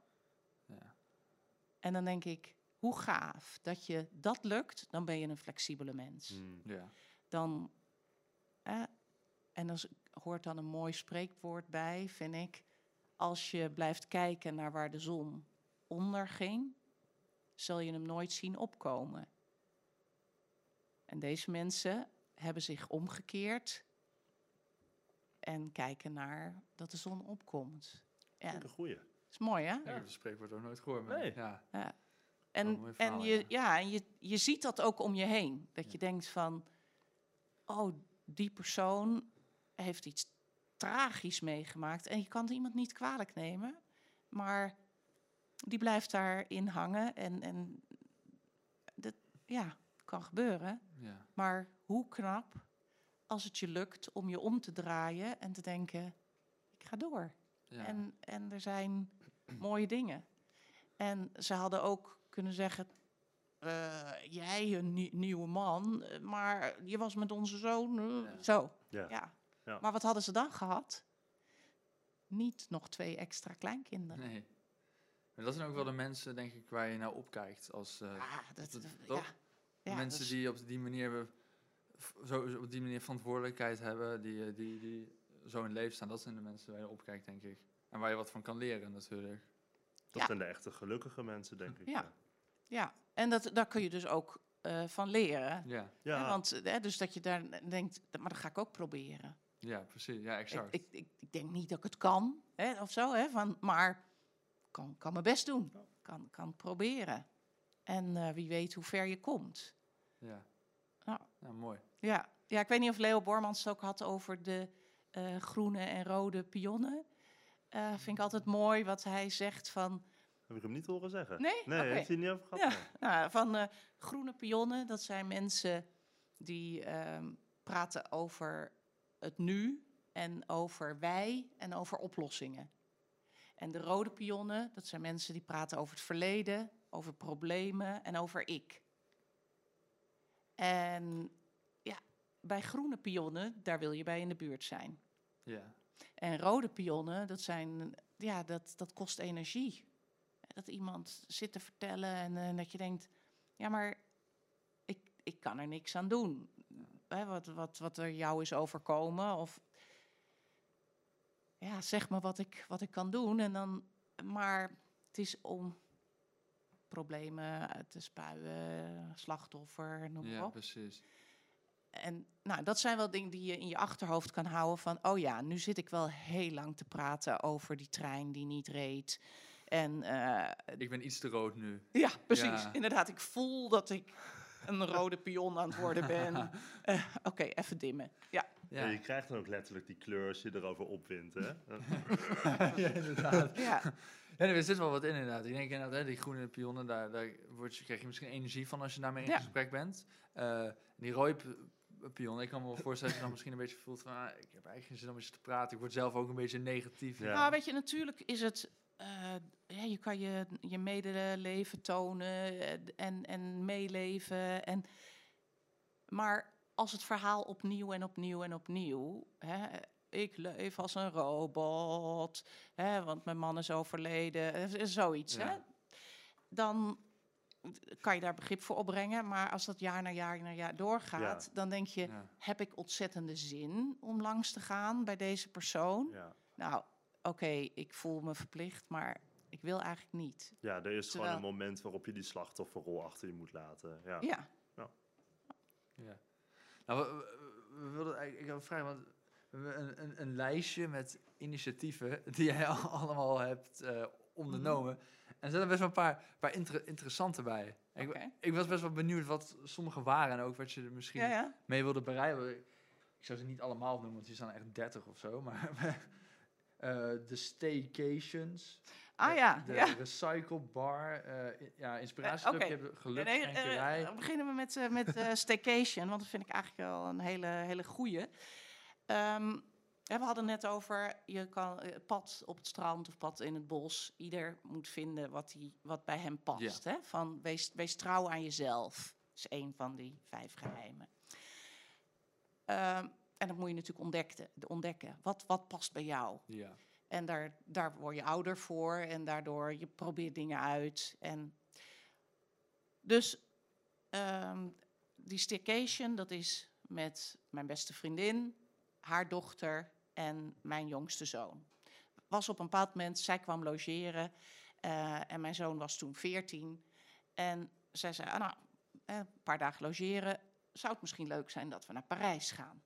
Ja. En dan denk ik, hoe gaaf dat je dat lukt, dan ben je een flexibele mens. Ja. Dan, hè, en dan hoort dan een mooi spreekwoord bij, vind ik. Als je blijft kijken naar waar de zon onderging, zal je hem nooit zien opkomen. En deze mensen hebben zich omgekeerd en kijken naar dat de zon opkomt. Ja, dat een goeie. is mooi, hè? Ik heb het spreekwoord ook nooit gehoord. maar Nee. Ja. Ja. En, en, je, ja. ja. en je, je ziet dat ook om je heen. Dat Ja. je denkt van, oh, die persoon heeft iets tragisch meegemaakt. En je kan het iemand niet kwalijk nemen, maar die blijft daarin hangen. En, en dat, ja, kan gebeuren. Ja. Maar hoe knap als het je lukt om je om te draaien en te denken, ik ga door. Ja. En, en er zijn mooie dingen. En ze hadden ook kunnen zeggen: eh, Jij, een nie- nieuwe man, eh, maar je was met onze zoon. eh, Ja. Zo. Ja. Ja. Ja. Maar wat hadden ze dan gehad? Niet nog twee extra kleinkinderen. Nee. Maar dat zijn ook wel de mensen, denk ik, waar je naar opkijkt. Als, eh, Ah, dat, dat- dat- toch? ja. Ja, mensen dus- die op die manier zo, op die manier verantwoordelijkheid hebben, die, eh, die, die zo in het leven staan, dat zijn de mensen waar je opkijkt, denk ik. En waar je wat van kan leren, natuurlijk. Dat Ja. zijn de echte gelukkige mensen, denk ik. Ja. Ja, en dat, daar kun je dus ook eh, van leren. Ja, Ja. Hè, want eh, dus dat je daar denkt, maar dat ga ik ook proberen. Ja precies. Ja, Ik, exact. ik, ik, ik denk niet dat ik het kan, hè, of zo, hè, van, maar kan, kan mijn best doen. Kan, kan proberen. En eh, wie weet hoe ver je komt. ja. Ja. ja, mooi. Ja, ja ik weet niet of Leo Bormans het ook had over de eh, groene en rode pionnen. Eh, vind ik altijd mooi wat hij zegt van, Heb ik hem niet horen zeggen? Nee? Nee, Oké. heeft hij het niet over gehad? Ja. Nee. nou, van eh, groene pionnen. Dat zijn mensen die ehm, praten over het nu en over wij en over oplossingen. En de rode pionnen, dat zijn mensen die praten over het verleden, over problemen en over ik. En ja, bij groene pionnen, daar wil je bij in de buurt zijn. Ja, En rode pionnen, dat, zijn, ja, dat, dat kost energie. Dat iemand zit te vertellen en, eh, dat je denkt, ja, maar ik, ik kan er niks aan doen. Hè, wat, wat, wat er jou is overkomen. Of ja, zeg me wat ik, wat ik kan doen. En dan, maar het is om problemen uit te spuien, slachtoffer, noem maar ja op. precies. En nou, dat zijn wel dingen die je in je achterhoofd kan houden van, oh ja, nu zit ik wel heel lang te praten over die trein die niet reed. En eh, Ik ben iets te rood nu. ja, precies. Ja. Inderdaad, ik voel dat ik een rode pion aan het worden ben. Eh, Oké, even dimmen. Ja, Ja, je krijgt dan ook letterlijk die kleur als je erover opwint. Hè? ja inderdaad. ja, Ja, er zit wel wat in inderdaad. Ik denk inderdaad, hè, die groene pionnen, daar, daar word je, krijg je misschien energie van als je daarmee in Ja. gesprek bent. Eh, die rode pion, ik kan me wel voorstellen dat je dan misschien een beetje voelt van, ah, ik heb eigenlijk geen zin om eens te praten. Ik word zelf ook een beetje negatief. Ja. Nou, weet je, natuurlijk is het. eh, ja, je kan je, je medeleven tonen eh, en, en meeleven. En, maar als het verhaal opnieuw en opnieuw en opnieuw. Hè, ik leef als een robot, hè, want mijn man is overleden, eh, zoiets. Ja. Hè, dan kan je daar begrip voor opbrengen. Maar als dat jaar na jaar na jaar doorgaat, dan denk je: Ja. heb ik ontzettende zin om langs te gaan bij deze persoon? Nou, oké, ik voel me verplicht, maar ik wil eigenlijk niet. ja, er is gewoon een moment waarop je die slachtofferrol achter je moet laten. Ja. Ja, Ja. Nou, we, we- we wilden eigenlijk, ik heb een vraag, want we hebben een, een, een lijstje met initiatieven die jij al- allemaal hebt eh, ondernomen. En er zijn er best wel een paar, paar inter- interessante bij. Ik, was best wel benieuwd wat sommige waren en ook wat je er misschien ja, ja. mee wilde bereiken. Ik zou ze niet allemaal noemen, want die staan echt 30 of zo. Maar eh, de staycations. Ah ja, De ja. recycle bar. eh, i- ja, inspiratieclubje, oké. de geluk, Nee, schenkerij. eh, beginnen we met, eh, met eh, staycation, want dat vind ik eigenlijk wel een hele, hele goeie. Ja, we hadden net over, je kan eh, pad op het strand of pad in het bos. Ieder moet vinden wat, die, wat bij hem past. Hè? Van wees, wees trouw aan jezelf. Dat is een van die vijf geheimen. Ehm, en dat moet je natuurlijk ontdekken. ontdekken. Wat, wat past bij jou? Ja. En daar, daar word je ouder voor en daardoor je probeert dingen uit. En dus ehm, die staycation, dat is met mijn beste vriendin, haar dochter en mijn jongste zoon. Was op een bepaald moment, zij kwam logeren eh, en mijn zoon was toen 14. En zij zei, ah, nou, eh, een paar dagen logeren, zou het misschien leuk zijn dat we naar Parijs gaan?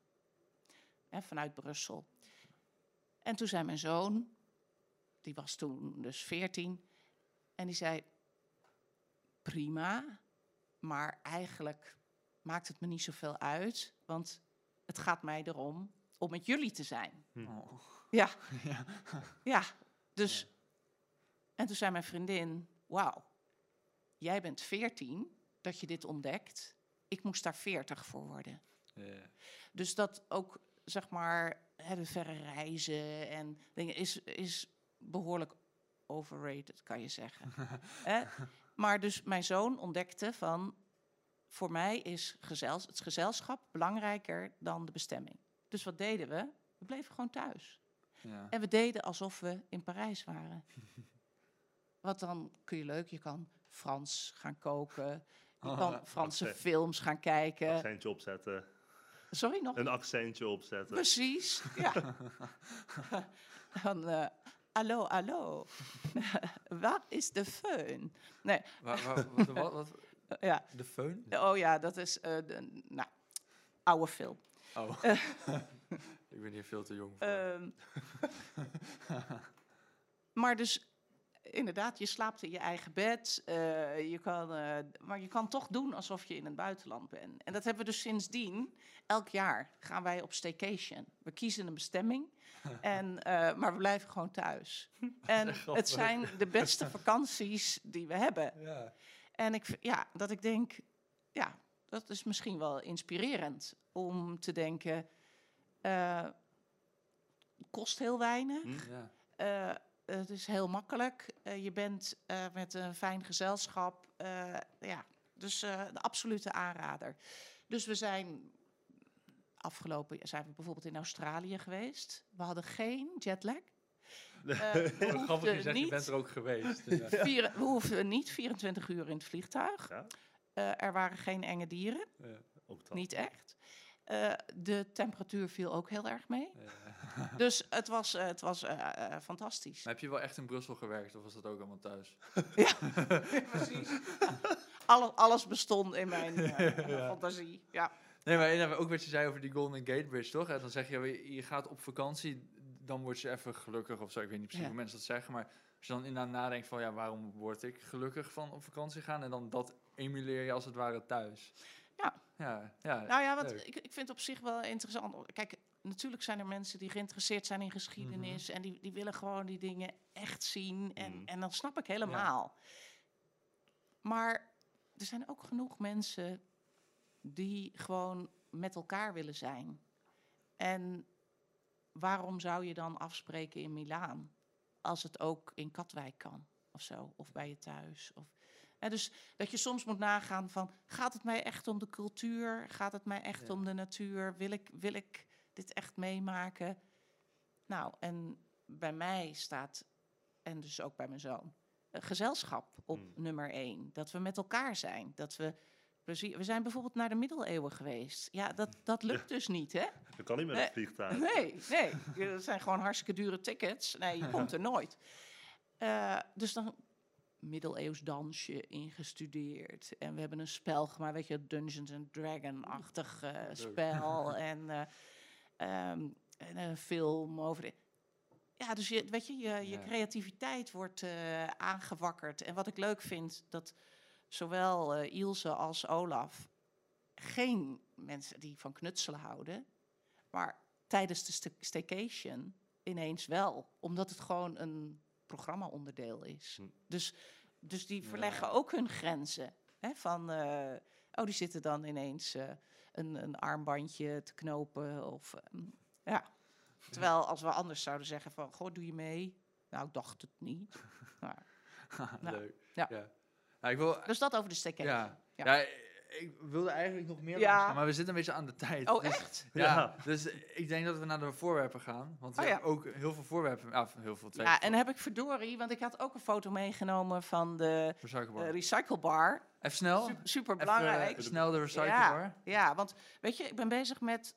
Vanuit Brussel. En toen zei mijn zoon, die was toen dus 14, en die zei: Prima, maar eigenlijk maakt het me niet zoveel uit, want het gaat mij erom om met jullie te zijn. Oh. Ja, ja. ja. Dus, en toen zei mijn vriendin: Wauw, jij bent 14 dat je dit ontdekt. Ik moest daar 40 voor worden. Ja. Dus dat ook, zeg maar, de verre reizen en dingen is, is behoorlijk overrated, kan je zeggen. Hè? Maar dus mijn zoon ontdekte van, voor mij is gezels, het gezelschap belangrijker dan de bestemming. Dus wat deden we? We bleven gewoon thuis. Ja. En we deden alsof we in Parijs waren. Wat dan kun je leuk, je kan Frans gaan koken, je Oh, kan. Franse films gaan kijken. accentje opzetten. Sorry nog? Een accentje opzetten. Precies, ja. Dan, eh, hallo, hallo. Waar is de föhn? Nee, Waar, waar, wat, wat, wat- ja. De föhn? Oh ja, dat is, eh de, nou, oude film. Oh. ik ben hier veel te jong voor. Ehm, maar dus, inderdaad, je slaapt in je eigen bed. eh, je kan, eh, maar je kan toch doen alsof je in het buitenland bent. En dat hebben we dus sindsdien. Elk jaar gaan wij op staycation. We kiezen een bestemming. En, eh, maar we blijven gewoon thuis. En het zijn de beste vakanties die we hebben. ja. En ik, ja, dat ik denk, ja, dat is misschien wel inspirerend om te denken, kost heel weinig, Hm? ja. Het is heel makkelijk, eh, je bent eh, met een fijn gezelschap, eh, ja, dus de absolute aanrader. Dus we zijn afgelopen, zijn we bijvoorbeeld in Australië geweest. We hadden geen jetlag. We Grappig hoefden je niet- bent er ook geweest. Dus, ja. Vier, we hoeven niet 24 uur in het vliegtuig. Ja, er waren geen enge dieren, Ja. ook dat. niet echt. Eh, de temperatuur viel ook heel erg mee. Ja. Dus het was, eh, het was eh, fantastisch. Maar heb je wel echt in Brussel gewerkt of was dat ook allemaal thuis? Precies. Alle, alles bestond in mijn eh, fantasie. Ja. Nee, maar inderdaad, ook wat je zei over die Golden Gate Bridge, toch? En dan zeg je, je- je gaat op vakantie, dan word je even gelukkig of zo. Ik weet niet precies Ja. hoe mensen dat zeggen, maar als je dan inderdaad nadenkt van, ja, waarom word ik gelukkig van op vakantie gaan? En dan dat emuleer je als het ware thuis. Ja. Ja. Nou ja, wat, leuk. ik, ik vind het op zich wel interessant. Kijk, natuurlijk zijn er mensen die geïnteresseerd zijn in geschiedenis. En die, die willen gewoon die dingen echt zien. En, Mm. en dan snap ik helemaal. Maar er zijn ook genoeg mensen die gewoon met elkaar willen zijn. En waarom zou je dan afspreken in Milaan? Als het ook in Katwijk kan of zo. Of bij je thuis. Of, Dus dat je soms moet nagaan van... gaat het mij echt om de cultuur? Gaat het mij echt Ja. om de natuur? Wil ik, wil ik dit echt meemaken? Nou, en bij mij staat, en dus ook bij mijn zoon... eh, gezelschap op Mm. nummer één. Dat we met elkaar zijn. Dat we... plezier- We zijn bijvoorbeeld naar de middeleeuwen geweest. Ja, dat, dat lukt dus niet, hè? Dat kan niet met een vliegtuig. Nee, nee. Dat zijn gewoon hartstikke dure tickets. Nee, je komt er nooit. Eh, dus dan middeleeuws dansje ingestudeerd. En we hebben een spel gemaakt, weet je, Dungeons and Dragon-achtig eh, spel. en, eh, ehm, en een film over de... Ja, dus je, weet je, je, je Ja. creativiteit wordt eh, aangewakkerd. En wat ik leuk vind, dat zowel Ilse als Olaf geen mensen die van knutselen houden, maar tijdens de sta- staycation ineens wel, omdat het gewoon een programma-onderdeel is. Hm. Dus, dus die Ja. verleggen ook hun grenzen. Hè, van, eh, oh, die zitten dan ineens eh, een, een armbandje te knopen of ehm, ja. Terwijl als we anders zouden zeggen van, goh, doe je mee? Nou, ik dacht het niet. Maar, Nou, Leuk. ja. Ja. Ja, ik wil, dus dat over de stekker. ja. Ja. Ja. ik wilde eigenlijk nog meer Ja. gaan, maar we zitten een beetje aan de tijd. Oh, Dus- echt? Ja, Ja. dus ik denk dat we naar de voorwerpen gaan. Want we Oh, ja. hebben ook heel veel voorwerpen. Ah, heel veel, twee. Ja, en heb ik verdorie, want ik had ook een foto meegenomen van de Recyclebar. eh, recyclebar. Even snel. Super, super Even, belangrijk. eh, snel de recyclebar. Ja, want weet je, ik ben bezig met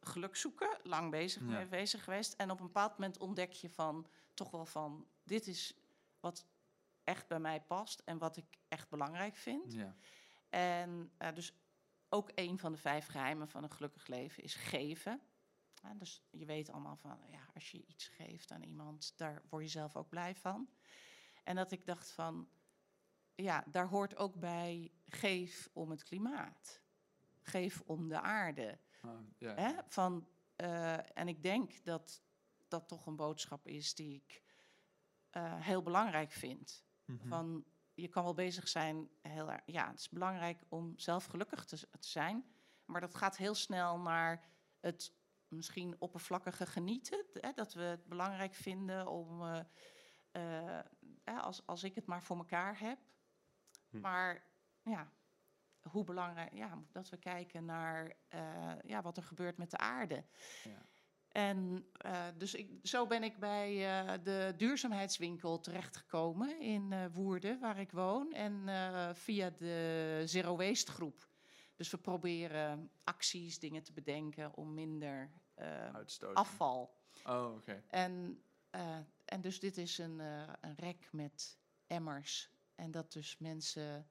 geluk zoeken, lang bezig Ja. mee bezig geweest. En op een bepaald moment ontdek je van, toch wel van, dit is wat echt bij mij past en wat ik echt belangrijk vind. Ja. En eh, dus ook een van de vijf geheimen van een gelukkig leven is geven. Ja, dus je weet allemaal van, ja, als je iets geeft aan iemand, daar word je zelf ook blij van. En dat ik dacht van, ja, daar hoort ook bij, geef om het klimaat. Geef om de aarde. Ah. Hè? Van, eh, en ik denk dat dat toch een boodschap is die ik eh, heel belangrijk vind. Mhm. Van, je kan wel bezig zijn, heel, ja, het is belangrijk om zelf gelukkig te, zijn. Maar dat gaat heel snel naar het misschien oppervlakkige genieten. Hè, dat we het belangrijk vinden om, eh, eh, als, als ik het maar voor elkaar heb. Hm. Maar ja, hoe belangrijk, ja, dat we kijken naar eh, ja, wat er gebeurt met de aarde. Ja. En eh, dus ik, zo ben ik bij eh, de duurzaamheidswinkel terechtgekomen in eh, Woerden, waar ik woon. En via de Zero Waste groep. Dus we proberen acties, dingen te bedenken om minder afval. Oh, oké. En, en dus dit is een, een rek met emmers. En dat dus mensen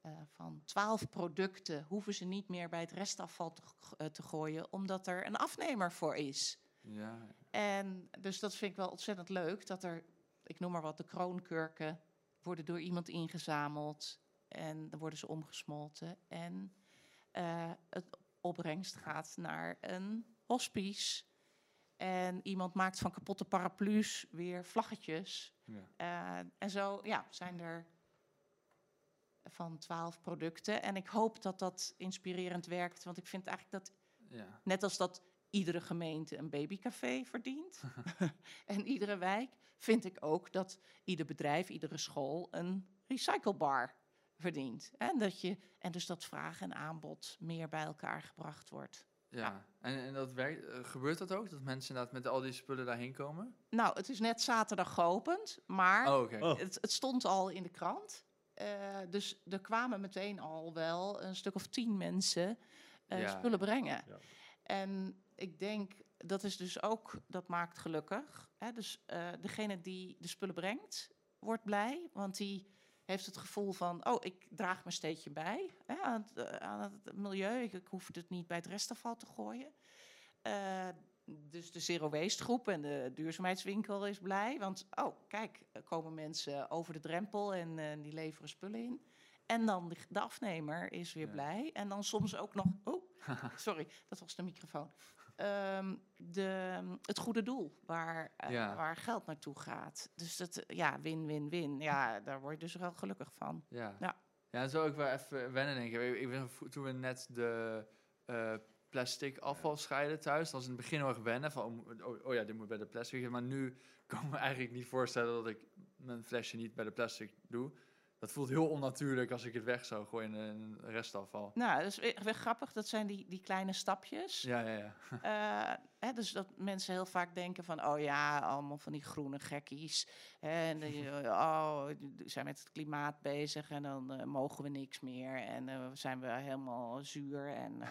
eh, van twaalf producten hoeven ze niet meer bij het restafval te, eh, te gooien, omdat er een afnemer voor is. Ja. En dus dat vind ik wel ontzettend leuk, dat er, ik noem maar wat, de kroonkurken worden door iemand ingezameld en dan worden ze omgesmolten. En eh, het opbrengst gaat naar een hospice. En iemand maakt van kapotte paraplu's weer vlaggetjes. Ja. En zo ja, zijn er van twaalf producten. En ik hoop dat dat inspirerend werkt. Want ik vind eigenlijk dat ja. Net als dat iedere gemeente een babycafé verdient en iedere wijk, vind ik ook dat ieder bedrijf, iedere school een recyclebar verdient. En, dat je, en dus dat vraag en aanbod meer bij elkaar gebracht wordt. Ja, en, en dat werkt, eh, gebeurt dat ook? Dat mensen inderdaad met al die spullen daarheen komen? Nou, het is net zaterdag geopend, maar Oh, oké. Oh. het, het stond al in de krant. Eh, dus er kwamen meteen al wel een stuk of tien mensen eh, Ja. spullen brengen. Ja. En ik denk, dat is dus ook, dat maakt gelukkig. Hè? Dus eh, degene die de spullen brengt, wordt blij, want die heeft het gevoel van, oh, ik draag mijn steentje bij hè, aan, het, aan het milieu. Ik, ik hoef het niet bij het restafval te gooien. Dus de Zero Waste groep en de duurzaamheidswinkel is blij. Want, oh, kijk, er komen mensen over de drempel en eh, die leveren spullen in. En dan de, afnemer is weer Ja. blij. En dan soms ook nog, oh, sorry, dat was de microfoon. Ehm, de, het goede doel, waar, eh, Ja. waar geld naartoe gaat. Dus dat, eh, ja, win, win, win. Ja, daar word je dus wel gelukkig van. Ja. Ja. Zo ook wel even wennen, denk ik. Ik, ik toen we net de plastic afval scheiden thuis, dat was in het begin heel erg wennen. Van, oh, oh, oh ja, dit moet bij de plastic. Maar nu kan ik me eigenlijk niet voorstellen dat ik mijn flesje niet bij de plastic doe. Dat voelt heel onnatuurlijk als ik het weg zou gooien in een restafval. Nou, dat is weer, grappig. Dat zijn die, die kleine stapjes. Ja, ja, ja. Eh, hè, dus dat mensen heel vaak denken van, oh ja, allemaal van die groene gekkies. Hè, en oh, die zijn met het klimaat bezig en dan eh, mogen we niks meer. En eh, zijn we helemaal zuur. En, eh,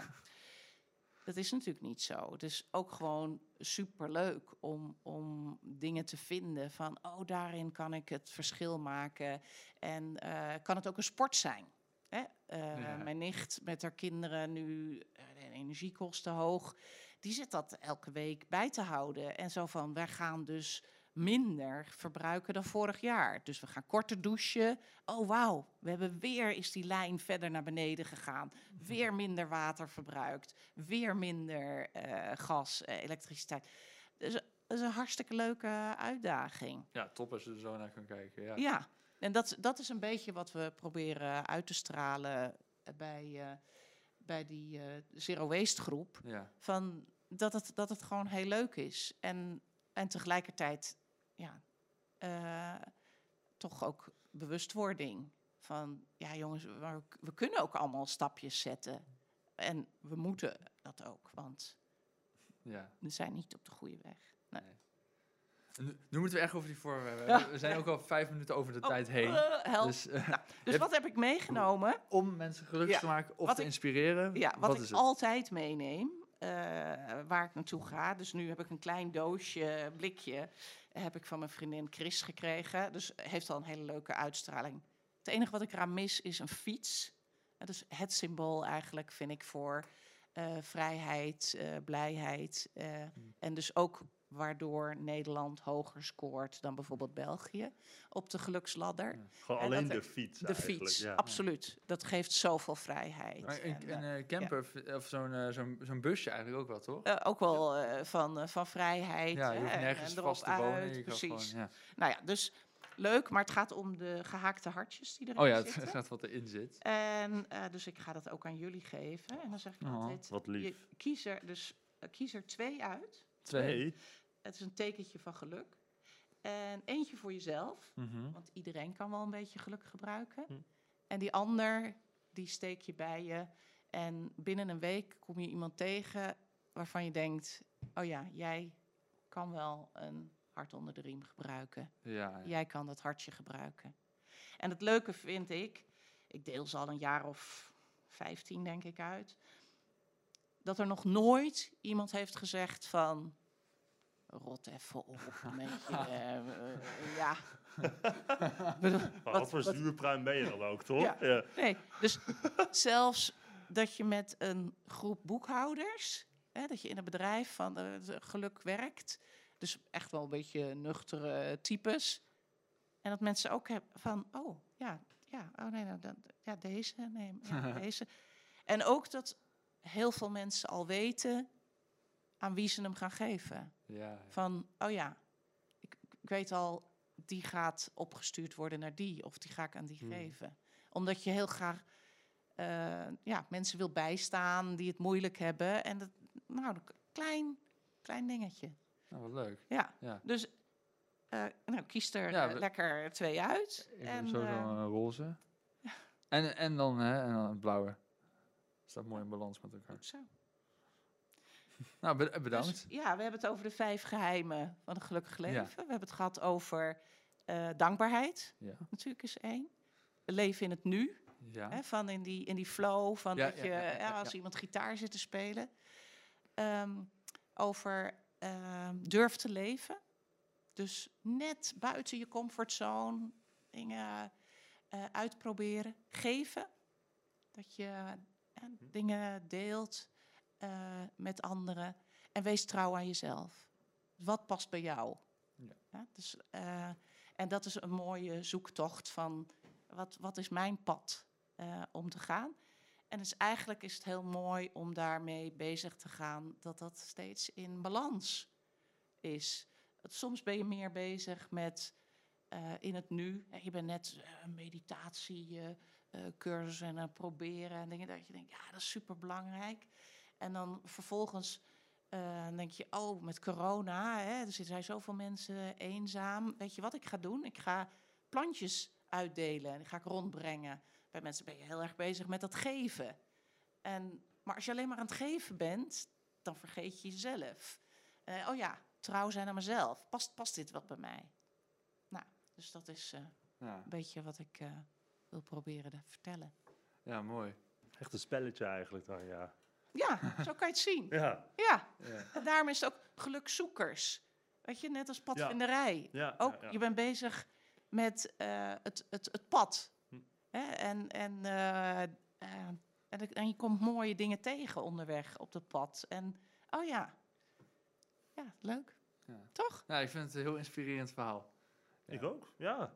dat is natuurlijk niet zo. Het is ook gewoon superleuk om, om dingen te vinden van, oh, daarin kan ik het verschil maken. En eh, kan het ook een sport zijn. Hè? Ja. Mijn nicht met haar kinderen nu, eh, de energiekosten hoog, die zit dat elke week bij te houden. En zo van, wij gaan dus minder verbruiken dan vorig jaar. Dus we gaan korter douchen. Oh wauw, we hebben weer is die lijn verder naar beneden gegaan. Weer minder water verbruikt. Weer minder eh, gas, eh, elektriciteit. Dus dat is een hartstikke leuke uitdaging. ja, top als je er zo naar kan kijken. Ja. Ja, en dat, dat is een beetje wat we proberen uit te stralen bij, eh, bij die Zero Waste groep. Ja. Van dat het, dat het gewoon heel leuk is. En, en tegelijkertijd, ja, eh, toch ook bewustwording. Van, ja jongens, we, we kunnen ook allemaal stapjes zetten. En we moeten dat ook, want Ja. we zijn niet op de goede weg. En Nu, nu moeten we echt over die. Ja. hebben. We zijn ook al vijf minuten over de Oh, tijd heen. eh. Dus eh, dus wat heb ik meegenomen? om mensen gelukkig Ja, te maken of wat te ik- inspireren, Ja, wat, wat ik altijd meeneem, eh, waar ik naartoe ga. Dus nu heb ik een klein doosje, blikje, heb ik van mijn vriendin Chris gekregen. Dus heeft al een hele leuke uitstraling. Het enige wat ik eraan mis is een fiets. Dat is het symbool eigenlijk, vind ik, voor eh, vrijheid, eh, blijheid. Hmm. En dus ook waardoor Nederland hoger scoort dan bijvoorbeeld België op de geluksladder. Ja. Gewoon En alleen de fiets De eigenlijk, fiets, ja. absoluut. Dat geeft zoveel vrijheid. Maar een, En, een eh, eh, camper of zo'n eh, zo'n zo'n busje eigenlijk ook wel, toch? ook wel eh, van, van vrijheid. ja, je hè, hoeft en- nergens en vast te wonen. uit, je kan precies. gewoon, ja. Nou ja, dus leuk, maar het gaat om de gehaakte hartjes die erin Oh ja, het zitten. gaat wat erin zit. En eh, dus ik ga dat ook aan jullie geven. En dan zeg ik Oh, altijd, Wat je lief. kies er dus kies er twee uit. Twee. Het is een tekentje van geluk. En eentje voor jezelf, Mhm. want iedereen kan wel een beetje geluk gebruiken. Hm. En die ander, die steek je bij je. En binnen een week kom je iemand tegen waarvan je denkt... oh ja, jij kan wel een hart onder de riem gebruiken. Ja, ja. Jij kan dat hartje gebruiken. En het leuke vind ik, ik deel ze al een jaar of 15 denk ik uit, dat er nog nooit iemand heeft gezegd van rot even op met je, eh, eh, ja. Wat, wat- voor zuurpruim ben je dan ook, toch? Ja. Ja. Nee, dus zelfs dat je met een groep boekhouders, hè, dat je in een bedrijf van eh, geluk werkt, dus echt wel een beetje nuchtere types, en dat mensen ook hebben van, oh ja, ja, oh nee, nou, dan, ja, deze, nee, ja, deze. En ook dat heel veel mensen al weten aan wie ze hem gaan geven. Ja. Van, oh ja, ik, ik weet al, die gaat opgestuurd worden naar die, of die ga ik aan die Hmm. geven. Omdat je heel graag eh, ja, mensen wil bijstaan die het moeilijk hebben. En dat, nou, een klein, klein dingetje. Nou, wat leuk. Ja, Ja. dus eh, nou, kies er Ja, eh, lekker twee uit. Ik En, sowieso een roze. En, en dan hè, en dan een blauwe. Staat mooi in balans met elkaar. goed zo. Nou, be- bedankt. Dus, ja, we hebben het over de vijf geheimen van een gelukkig leven. Ja. We hebben het gehad over eh, dankbaarheid, Ja. natuurlijk is één. Leven in het nu, Ja. Hè, van in die, in die flow, van dat je, als iemand gitaar zit te spelen. Ehm, over ehm, durf te leven. Dus net buiten je comfortzone dingen eh, uitproberen. Geven. Dat je eh, dingen deelt eh, met anderen. En wees trouw aan jezelf. Wat past bij jou? Ja. dus, eh, en dat is een mooie zoektocht van wat, wat is mijn pad eh, om te gaan. En dus eigenlijk is het heel mooi om daarmee bezig te gaan dat dat steeds in balans is. Soms ben je meer bezig met in het nu. Je bent net een meditatiecursus en aan het proberen en dingen dat je denkt, ja, dat is super belangrijk. En dan vervolgens eh, denk je, oh, met corona, hè, er zijn zoveel mensen eenzaam. Weet je wat ik ga doen? Ik ga plantjes uitdelen en die ga ik rondbrengen. Bij mensen ben je heel erg bezig met dat geven. En, maar als je alleen maar aan het geven bent, dan vergeet je jezelf. Eh, oh ja, trouw zijn aan mezelf. Past, past dit wat bij mij? Nou, dus dat is eh, Ja. een beetje wat ik eh, wil proberen te vertellen. ja, mooi. Echt een spelletje eigenlijk dan, ja. Ja, zo kan je het zien. Ja, Ja, Ja. en daarom is het ook gelukzoekers. Weet je, net als padvinderij. ja. Ook, ja, ja. je bent bezig met eh, het, het, het pad. Hm. Hè? En, en, eh, eh, en, en je komt mooie dingen tegen onderweg op dat pad. En, oh ja, ja, leuk. Ja. Toch? Nou, ik vind het een heel inspirerend verhaal. Ja. Ik ook, ja.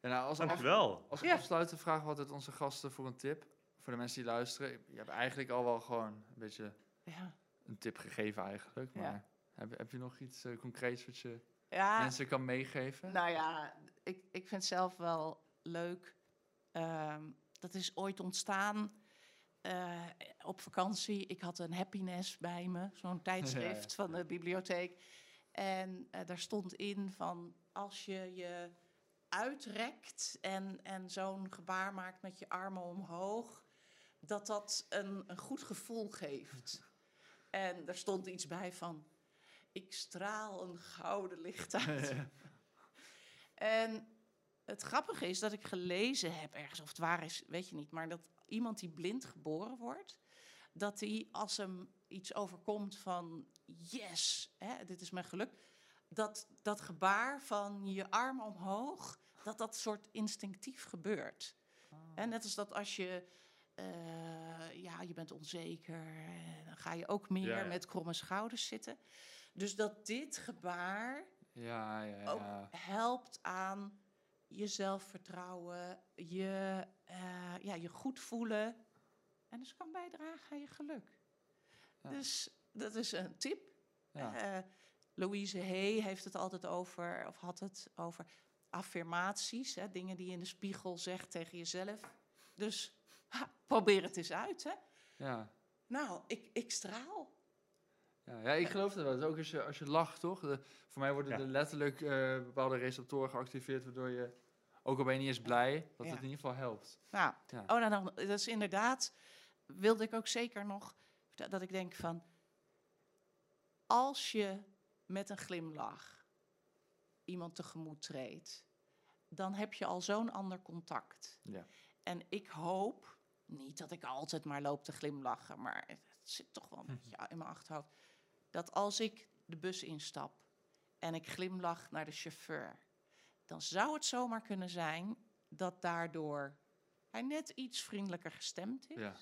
Ja, nou, als, af, Dankjewel. als Ja. afsluiten vragen we altijd onze gasten voor een tip. Voor de mensen die luisteren. Je hebt eigenlijk al wel gewoon een beetje Ja. een tip gegeven eigenlijk. Ja. Maar heb, heb je nog iets eh, concreets wat je Ja, mensen kan meegeven? nou ja, ik, ik vind zelf wel leuk. Ehm, dat is ooit ontstaan eh, op vakantie. Ik had een happiness bij me, zo'n tijdschrift van de bibliotheek. En eh, daar stond in van als je je uitrekt en, en zo'n gebaar maakt met je armen omhoog, dat dat een, een goed gevoel geeft. En daar stond iets bij van, ik straal een gouden licht uit. En het grappige is dat ik gelezen heb ergens, of het waar is, weet je niet, maar dat iemand die blind geboren wordt, dat hij als hem iets overkomt van yes, hè, dit is mijn geluk, dat dat gebaar van je arm omhoog, dat dat soort instinctief gebeurt. En net als dat als je, eh, ja, je bent onzeker, eh, dan ga je ook meer Ja, ja. met kromme schouders zitten. Dus dat dit gebaar Ja, ja, ja. ook helpt aan je zelfvertrouwen, je, eh, ja, je goed voelen. En dus kan bijdragen aan je geluk. Dus dat is een tip. Eh, Louise Hay heeft het altijd over, of had het over affirmaties. Hè, dingen die je in de spiegel zegt tegen jezelf. Dus ha, probeer het eens uit. Hè. ja. Nou, ik, ik straal. Ja, ja, ik geloof dat wel. Ook als je, als je lacht, toch? De- voor mij worden Ja. er letterlijk eh, bepaalde receptoren geactiveerd, waardoor je, ook al ben je niet eens blij, dat Ja. het in ieder geval helpt. Nou, Ja. oh, nou, dan, dat is inderdaad, wilde ik ook zeker nog, vertellen dat ik denk van, als je met een glimlach iemand tegemoet treedt, dan heb je al zo'n ander contact. Ja. En ik hoop, niet dat ik altijd maar loop te glimlachen, maar het zit toch wel een beetje in mijn achterhoofd, dat als ik de bus instap en ik glimlach naar de chauffeur, dan zou het zomaar kunnen zijn dat daardoor hij net iets vriendelijker gestemd is. Ja.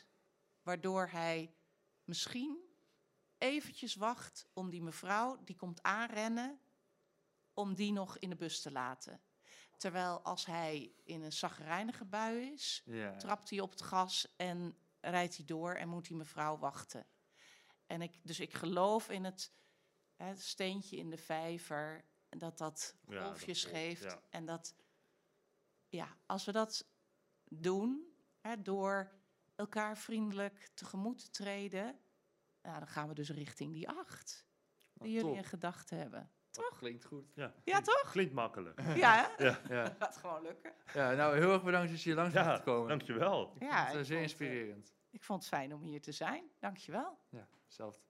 Waardoor hij misschien eventjes wacht om die mevrouw die komt aanrennen, om die nog in de bus te laten. Terwijl als hij in een zagrijnige bui is, Ja. trapt hij op het gas en rijdt hij door en moet die mevrouw wachten. En ik, dus ik geloof in het, steentje in de vijver, dat dat Ja, dat golfjes geeft. ja. En dat, ja, als we dat doen, hè, door elkaar vriendelijk tegemoet te treden, nou, dan gaan we dus richting die acht die jullie top. in gedachten hebben. Dat klinkt goed. Ja, Ja, toch? Klinkt makkelijk. Ja, hè? Ja. Ja. gaat gewoon lukken. ja, nou heel erg bedankt dat je hier langs bent Ja, gekomen. dankjewel. Ja, het, eh, ik zeer eh, inspirerend. Ik vond het fijn om hier te zijn. Dankjewel. Ja, zelfde.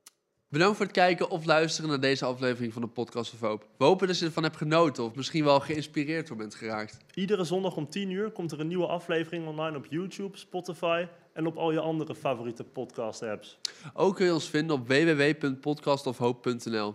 Bedankt voor het kijken of luisteren naar deze aflevering van de Podcast of Hoop. We hopen dat je ervan hebt genoten of misschien wel geïnspireerd door bent geraakt. Iedere zondag om 10 uur komt er een nieuwe aflevering online op YouTube, Spotify en op al je andere favoriete podcast-apps. Ook kun je ons vinden op www.podcastofhoop.nl.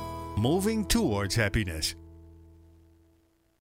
Moving towards happiness.